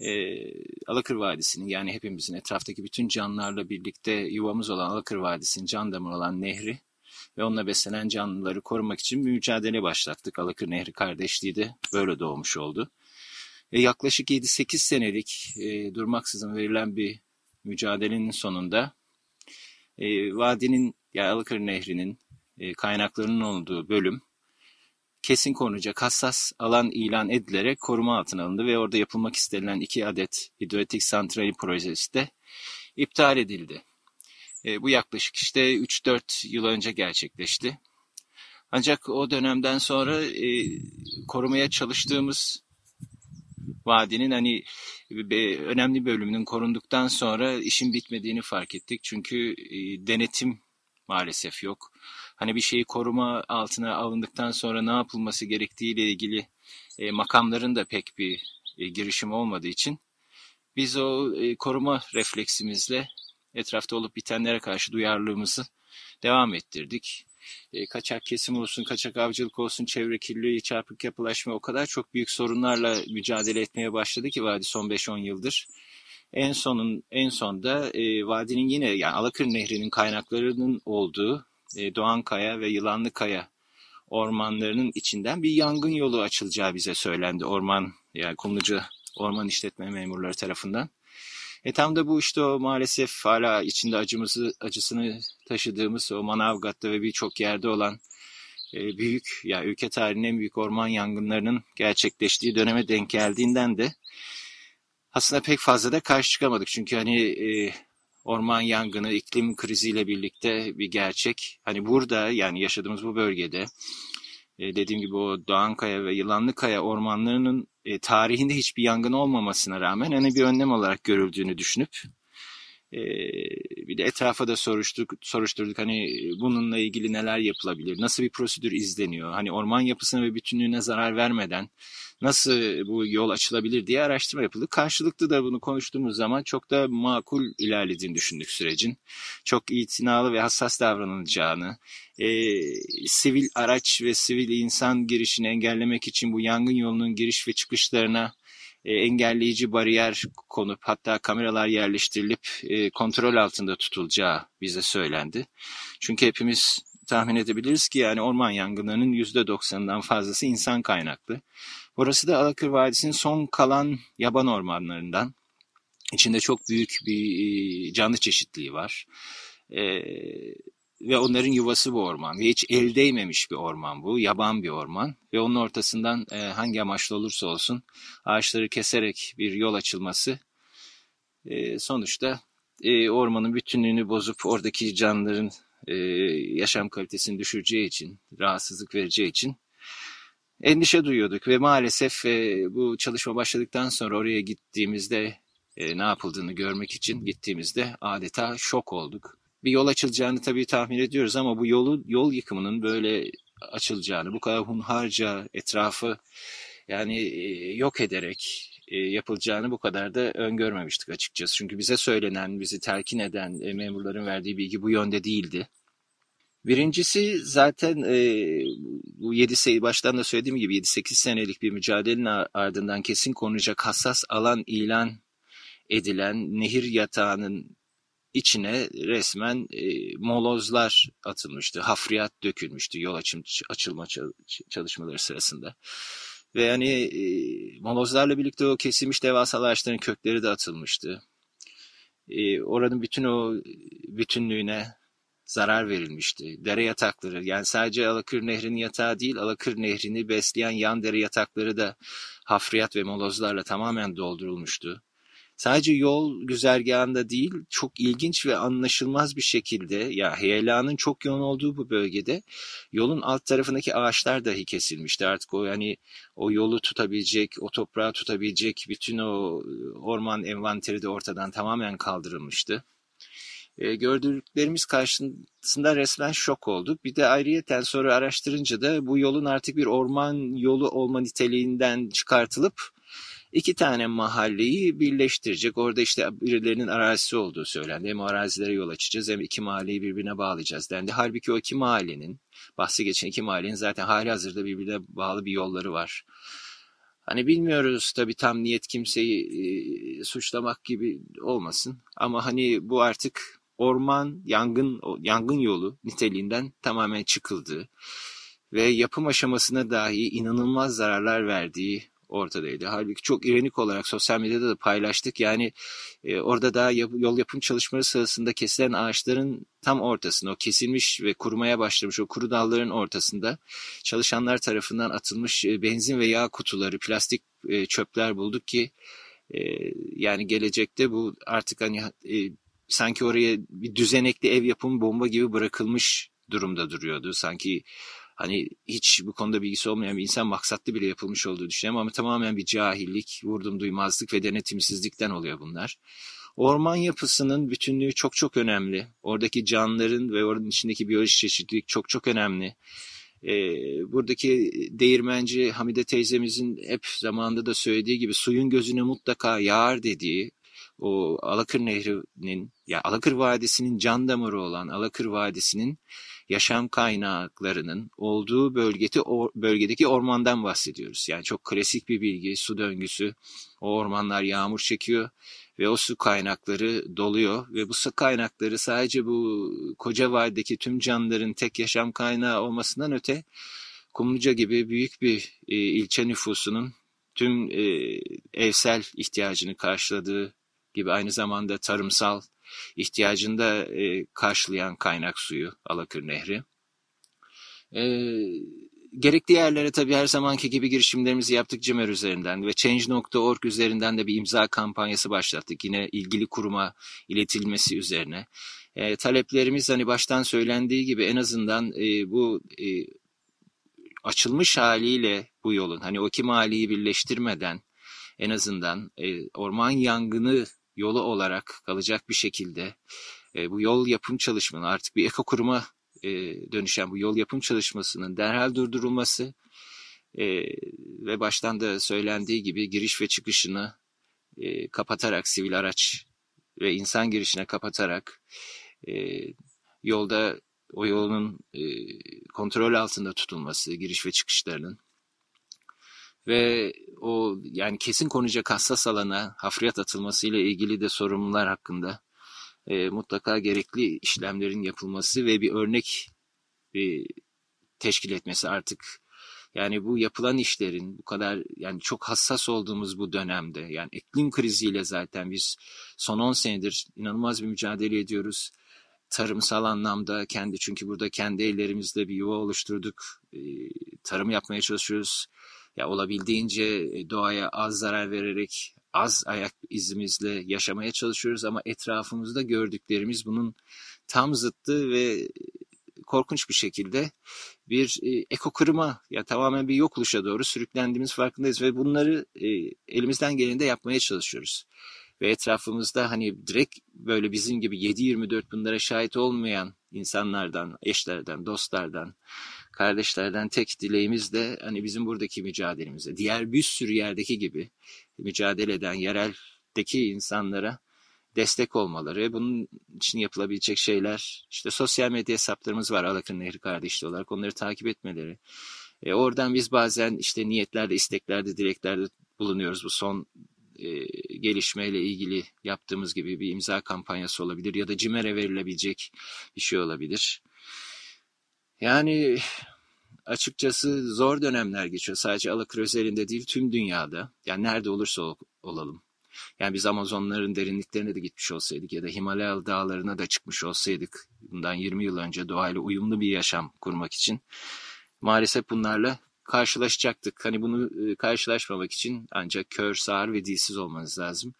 e, Alakır Vadisi'nin yani hepimizin etraftaki bütün canlılarla birlikte yuvamız olan Alakır Vadisi'nin can damarı olan nehri ve onunla beslenen canlıları korumak için bir mücadele başlattık. Alakır Nehri kardeşliği de böyle doğmuş oldu. E, yaklaşık 7-8 senelik e, durmaksızın verilen bir mücadelenin sonunda e, vadinin yani Alakır Nehri'nin e, kaynaklarının olduğu bölüm kesin korunacak hassas alan ilan edilerek koruma altına alındı ve orada yapılmak istenilen iki adet hidroelektrik santrali projesi de iptal edildi. E, bu yaklaşık işte 3-4 yıl önce gerçekleşti. Ancak o dönemden sonra e, korumaya çalıştığımız vadinin hani önemli bölümünün korunduktan sonra işin bitmediğini fark ettik. Çünkü e, denetim maalesef yok hani bir şeyi koruma altına alındıktan sonra ne yapılması gerektiğiyle ilgili e, makamların da pek bir e, girişim olmadığı için biz o e, koruma refleksimizle etrafta olup bitenlere karşı duyarlılığımızı devam ettirdik. E, kaçak kesim olsun, kaçak avcılık olsun, çevre kirliliği, çarpık yapılaşma o kadar çok büyük sorunlarla mücadele etmeye başladı ki vadi son 5-10 yıldır. En sonun en sonda e, vadinin yine yani Alakır Nehri'nin kaynaklarının olduğu e, Doğankaya ve Yılanlıkaya ormanlarının içinden bir yangın yolu açılacağı bize söylendi orman yani Kumluca Orman İşletme Memurları tarafından. E tam da bu işte o maalesef hala içinde acımızı, acısını taşıdığımız o Manavgat'ta ve birçok yerde olan e, büyük, ya yani ülke tarihinin en büyük orman yangınlarının gerçekleştiği döneme denk geldiğinden de aslında pek fazla da karşı çıkamadık. Çünkü hani e, orman yangını, iklim kriziyle birlikte bir gerçek. Hani burada yani yaşadığımız bu bölgede e, dediğim gibi o Doğankaya ve Yılanlıkaya ormanlarının e, tarihinde hiçbir yangın olmamasına rağmen hani bir önlem olarak görüldüğünü düşünüp e, bir de etrafa da soruşturduk, soruşturduk hani bununla ilgili neler yapılabilir, nasıl bir prosedür izleniyor, hani orman yapısına ve bütünlüğüne zarar vermeden nasıl bu yol açılabilir diye araştırma yapıldı. Karşılıklı da bunu konuştuğumuz zaman çok da makul ilerlediğini düşündük sürecin. Çok itinalı ve hassas davranılacağını, e, sivil araç ve sivil insan girişini engellemek için bu yangın yolunun giriş ve çıkışlarına e, engelleyici bariyer konup hatta kameralar yerleştirilip e, kontrol altında tutulacağı bize söylendi. Çünkü hepimiz tahmin edebiliriz ki yani orman yangınlarının %90'ından fazlası insan kaynaklı. Burası da Alakır Vadisi'nin son kalan yaban ormanlarından. İçinde çok büyük bir canlı çeşitliliği var. Ee, ve onların yuvası bu orman. Ve hiç el değmemiş bir orman bu. Yaban bir orman. Ve onun ortasından e, hangi amaçlı olursa olsun ağaçları keserek bir yol açılması e, sonuçta e, ormanın bütünlüğünü bozup oradaki canlıların e, yaşam kalitesini düşüreceği için, rahatsızlık vereceği için endişe duyuyorduk ve maalesef e, bu çalışma başladıktan sonra oraya gittiğimizde e, ne yapıldığını görmek için gittiğimizde adeta şok olduk. Bir yol açılacağını tabii tahmin ediyoruz ama bu yolu yol yıkımının böyle açılacağını, bu kadar hunharca etrafı yani e, yok ederek e, yapılacağını bu kadar da öngörmemiştik açıkçası. Çünkü bize söylenen, bizi telkin eden e, memurların verdiği bilgi bu yönde değildi. Birincisi zaten e, bu 7 sayı baştan da söylediğim gibi 7-8 senelik bir mücadelenin ardından kesin konulacak hassas alan ilan edilen nehir yatağının içine resmen e, molozlar atılmıştı. Hafriyat dökülmüştü yol açım, açılma çalışmaları sırasında. Ve yani e, molozlarla birlikte o kesilmiş devasa ağaçların kökleri de atılmıştı. E, oranın bütün o bütünlüğüne zarar verilmişti. Dere yatakları yani sadece Alakır Nehri'nin yatağı değil Alakır Nehri'ni besleyen yan dere yatakları da hafriyat ve molozlarla tamamen doldurulmuştu. Sadece yol güzergahında değil çok ilginç ve anlaşılmaz bir şekilde ya heyelanın çok yoğun olduğu bu bölgede yolun alt tarafındaki ağaçlar dahi kesilmişti. Artık o yani o yolu tutabilecek, o toprağı tutabilecek bütün o orman envanteri de ortadan tamamen kaldırılmıştı e, gördüklerimiz karşısında resmen şok olduk. Bir de ayrıyeten sonra araştırınca da bu yolun artık bir orman yolu olma niteliğinden çıkartılıp iki tane mahalleyi birleştirecek. Orada işte birilerinin arazisi olduğu söylendi. Hem arazilere yol açacağız hem iki mahalleyi birbirine bağlayacağız dendi. Halbuki o iki mahallenin, bahsi geçen iki mahallenin zaten hali hazırda birbirine bağlı bir yolları var. Hani bilmiyoruz tabii tam niyet kimseyi e, suçlamak gibi olmasın. Ama hani bu artık orman yangın yangın yolu niteliğinden tamamen çıkıldı ve yapım aşamasına dahi inanılmaz zararlar verdiği ortadaydı. Halbuki çok ironik olarak sosyal medyada da paylaştık. Yani e, orada daha yap, yol yapım çalışmaları sırasında kesilen ağaçların tam ortasında, o kesilmiş ve kurumaya başlamış o kuru dalların ortasında çalışanlar tarafından atılmış e, benzin ve yağ kutuları, plastik e, çöpler bulduk ki e, yani gelecekte bu artık hani e, sanki oraya bir düzenekli ev yapımı bomba gibi bırakılmış durumda duruyordu. Sanki hani hiç bu konuda bilgisi olmayan bir insan maksatlı bile yapılmış olduğu düşünüyorum ama tamamen bir cahillik, vurdum duymazlık ve denetimsizlikten oluyor bunlar. Orman yapısının bütünlüğü çok çok önemli. Oradaki canlıların ve oranın içindeki biyolojik çeşitlilik çok çok önemli. Ee, buradaki değirmenci Hamide teyzemizin hep zamanında da söylediği gibi suyun gözüne mutlaka yağar dediği o Alakır Nehri'nin ya Alakır Vadisi'nin can damarı olan Alakır Vadisi'nin yaşam kaynaklarının olduğu bölgeti, o, bölgedeki ormandan bahsediyoruz. Yani çok klasik bir bilgi, su döngüsü. O ormanlar yağmur çekiyor ve o su kaynakları doluyor ve bu su kaynakları sadece bu koca vadideki tüm canlıların tek yaşam kaynağı olmasından öte Kumluca gibi büyük bir e, ilçe nüfusunun tüm e, evsel ihtiyacını karşıladığı gibi aynı zamanda tarımsal ihtiyacını da e, karşılayan kaynak suyu Alakır Nehri. E, gerekli yerlere tabii her zamanki gibi girişimlerimizi yaptık Cimer üzerinden ve Change.org üzerinden de bir imza kampanyası başlattık. Yine ilgili kuruma iletilmesi üzerine. E, taleplerimiz hani baştan söylendiği gibi en azından e, bu e, açılmış haliyle bu yolun hani o iki maliyi birleştirmeden en azından e, orman yangını yolu olarak kalacak bir şekilde e, bu yol yapım çalışmanın artık bir eko kuruma e, dönüşen bu yol yapım çalışmasının derhal durdurulması e, ve baştan da söylendiği gibi giriş ve çıkışını e, kapatarak sivil araç ve insan girişine kapatarak e, yolda o yolun e, kontrol altında tutulması, giriş ve çıkışlarının ve o yani kesin konacak hassas alana hafriyat atılması ile ilgili de sorumlular hakkında e, mutlaka gerekli işlemlerin yapılması ve bir örnek e, teşkil etmesi artık yani bu yapılan işlerin bu kadar yani çok hassas olduğumuz bu dönemde yani iklim kriziyle zaten biz son 10 senedir inanılmaz bir mücadele ediyoruz. Tarımsal anlamda kendi çünkü burada kendi ellerimizle bir yuva oluşturduk. E, tarım yapmaya çalışıyoruz. Ya olabildiğince e, doğaya az zarar vererek az ayak izimizle yaşamaya çalışıyoruz ama etrafımızda gördüklerimiz bunun tam zıttı ve korkunç bir şekilde bir e, eko kırıma ya tamamen bir yok oluşa doğru sürüklendiğimiz farkındayız ve bunları e, elimizden gelende yapmaya çalışıyoruz. Ve etrafımızda hani direkt böyle bizim gibi 7-24 bunlara şahit olmayan insanlardan, eşlerden, dostlardan, kardeşlerden tek dileğimiz de hani bizim buradaki mücadelemize, diğer bir sürü yerdeki gibi mücadele eden yereldeki insanlara destek olmaları. Bunun için yapılabilecek şeyler işte sosyal medya hesaplarımız var Alakır Nehri kardeşliği olarak onları takip etmeleri. E, oradan biz bazen işte niyetlerde, isteklerde, dileklerde bulunuyoruz. Bu son e, gelişmeyle ilgili yaptığımız gibi bir imza kampanyası olabilir ya da CİMER'e verilebilecek bir şey olabilir. Yani açıkçası zor dönemler geçiyor. Sadece Alakır özelinde değil tüm dünyada. Yani nerede olursa ol, olalım. Yani biz Amazonların derinliklerine de gitmiş olsaydık ya da Himalaya dağlarına da çıkmış olsaydık bundan 20 yıl önce doğayla uyumlu bir yaşam kurmak için maalesef bunlarla karşılaşacaktık. Hani bunu e, karşılaşmamak için ancak kör, sağır ve dilsiz olmanız lazım.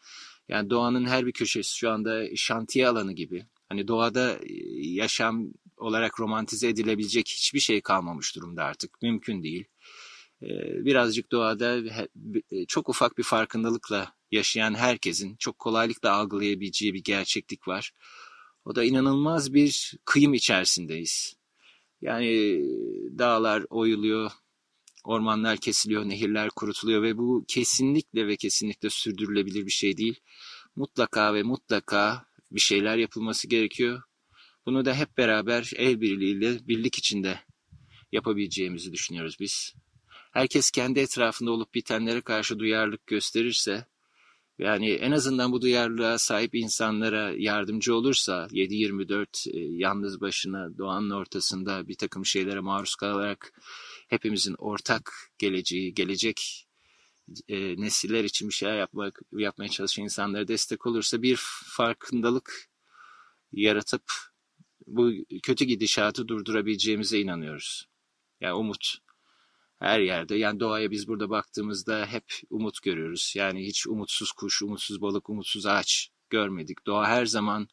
Yani doğanın her bir köşesi şu anda şantiye alanı gibi. Hani doğada e, yaşam olarak romantize edilebilecek hiçbir şey kalmamış durumda artık. Mümkün değil. E, birazcık doğada çok ufak bir farkındalıkla yaşayan herkesin çok kolaylıkla algılayabileceği bir gerçeklik var. O da inanılmaz bir kıyım içerisindeyiz. Yani dağlar oyuluyor, ormanlar kesiliyor, nehirler kurutuluyor ve bu kesinlikle ve kesinlikle sürdürülebilir bir şey değil. Mutlaka ve mutlaka bir şeyler yapılması gerekiyor. Bunu da hep beraber el birliğiyle birlik içinde yapabileceğimizi düşünüyoruz biz. Herkes kendi etrafında olup bitenlere karşı duyarlılık gösterirse yani en azından bu duyarlılığa sahip insanlara yardımcı olursa 7-24 e, yalnız başına doğanın ortasında bir takım şeylere maruz kalarak hepimizin ortak geleceği, gelecek e, nesiller için bir şeyler yapmak, yapmaya çalışan insanlara destek olursa bir farkındalık yaratıp bu kötü gidişatı durdurabileceğimize inanıyoruz. Yani umut her yerde. Yani doğaya biz burada baktığımızda hep umut görüyoruz. Yani hiç umutsuz kuş, umutsuz balık, umutsuz ağaç görmedik. Doğa her zaman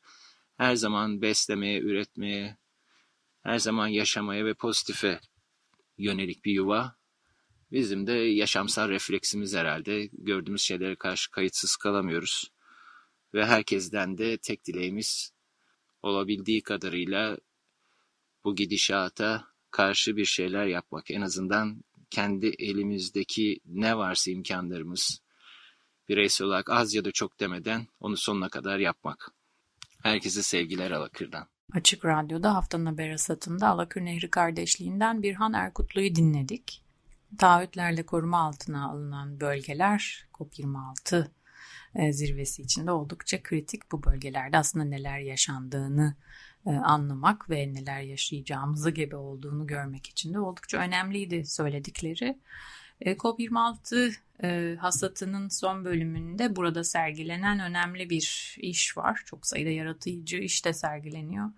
her zaman beslemeye, üretmeye, her zaman yaşamaya ve pozitife yönelik bir yuva. Bizim de yaşamsal refleksimiz herhalde. Gördüğümüz şeylere karşı kayıtsız kalamıyoruz. Ve herkesten de tek dileğimiz olabildiği kadarıyla bu gidişata karşı bir şeyler yapmak. En azından kendi elimizdeki ne varsa imkanlarımız bireysel olarak az ya da çok demeden onu sonuna kadar yapmak. Herkese sevgiler Alakır'dan. Açık Radyo'da haftanın haber asatında Alakır Nehri kardeşliğinden Birhan Erkutlu'yu dinledik. Taahhütlerle koruma altına alınan bölgeler COP26 e, zirvesi içinde oldukça kritik. Bu bölgelerde aslında neler yaşandığını e, anlamak ve neler yaşayacağımızı gibi olduğunu görmek için de oldukça önemliydi söyledikleri. E, COP26 E, hasatının son bölümünde burada sergilenen önemli bir iş var. Çok sayıda yaratıcı iş de sergileniyor.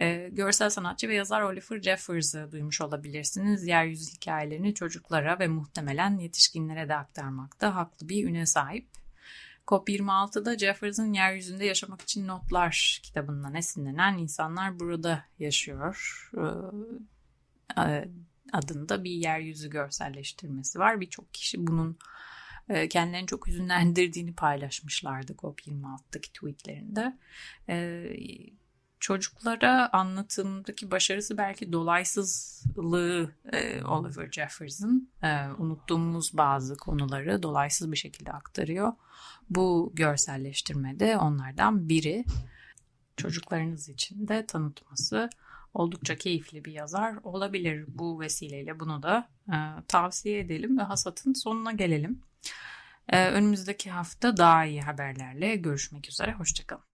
E, görsel sanatçı ve yazar Oliver Jeffers'ı duymuş olabilirsiniz. Yeryüzü hikayelerini çocuklara ve muhtemelen yetişkinlere de aktarmakta haklı bir üne sahip. COP26'da Jeffers'ın Yeryüzünde Yaşamak için Notlar kitabından esinlenen insanlar burada yaşıyor. Ee, adında bir yeryüzü görselleştirmesi var. Birçok kişi bunun e, kendilerini çok hüzünlendirdiğini paylaşmışlardı COP26'daki tweetlerinde. Çocuklara anlatımdaki başarısı belki dolaysızlığı e, Oliver Jeffers'ın e, unuttuğumuz bazı konuları dolaysız bir şekilde aktarıyor. Bu görselleştirmede onlardan biri çocuklarınız için de tanıtması oldukça keyifli bir yazar olabilir. Bu vesileyle bunu da e, tavsiye edelim ve hasatın sonuna gelelim. E, önümüzdeki hafta daha iyi haberlerle görüşmek üzere. Hoşçakalın.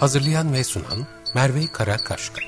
Hazırlayan ve sunan Merve Karakaşka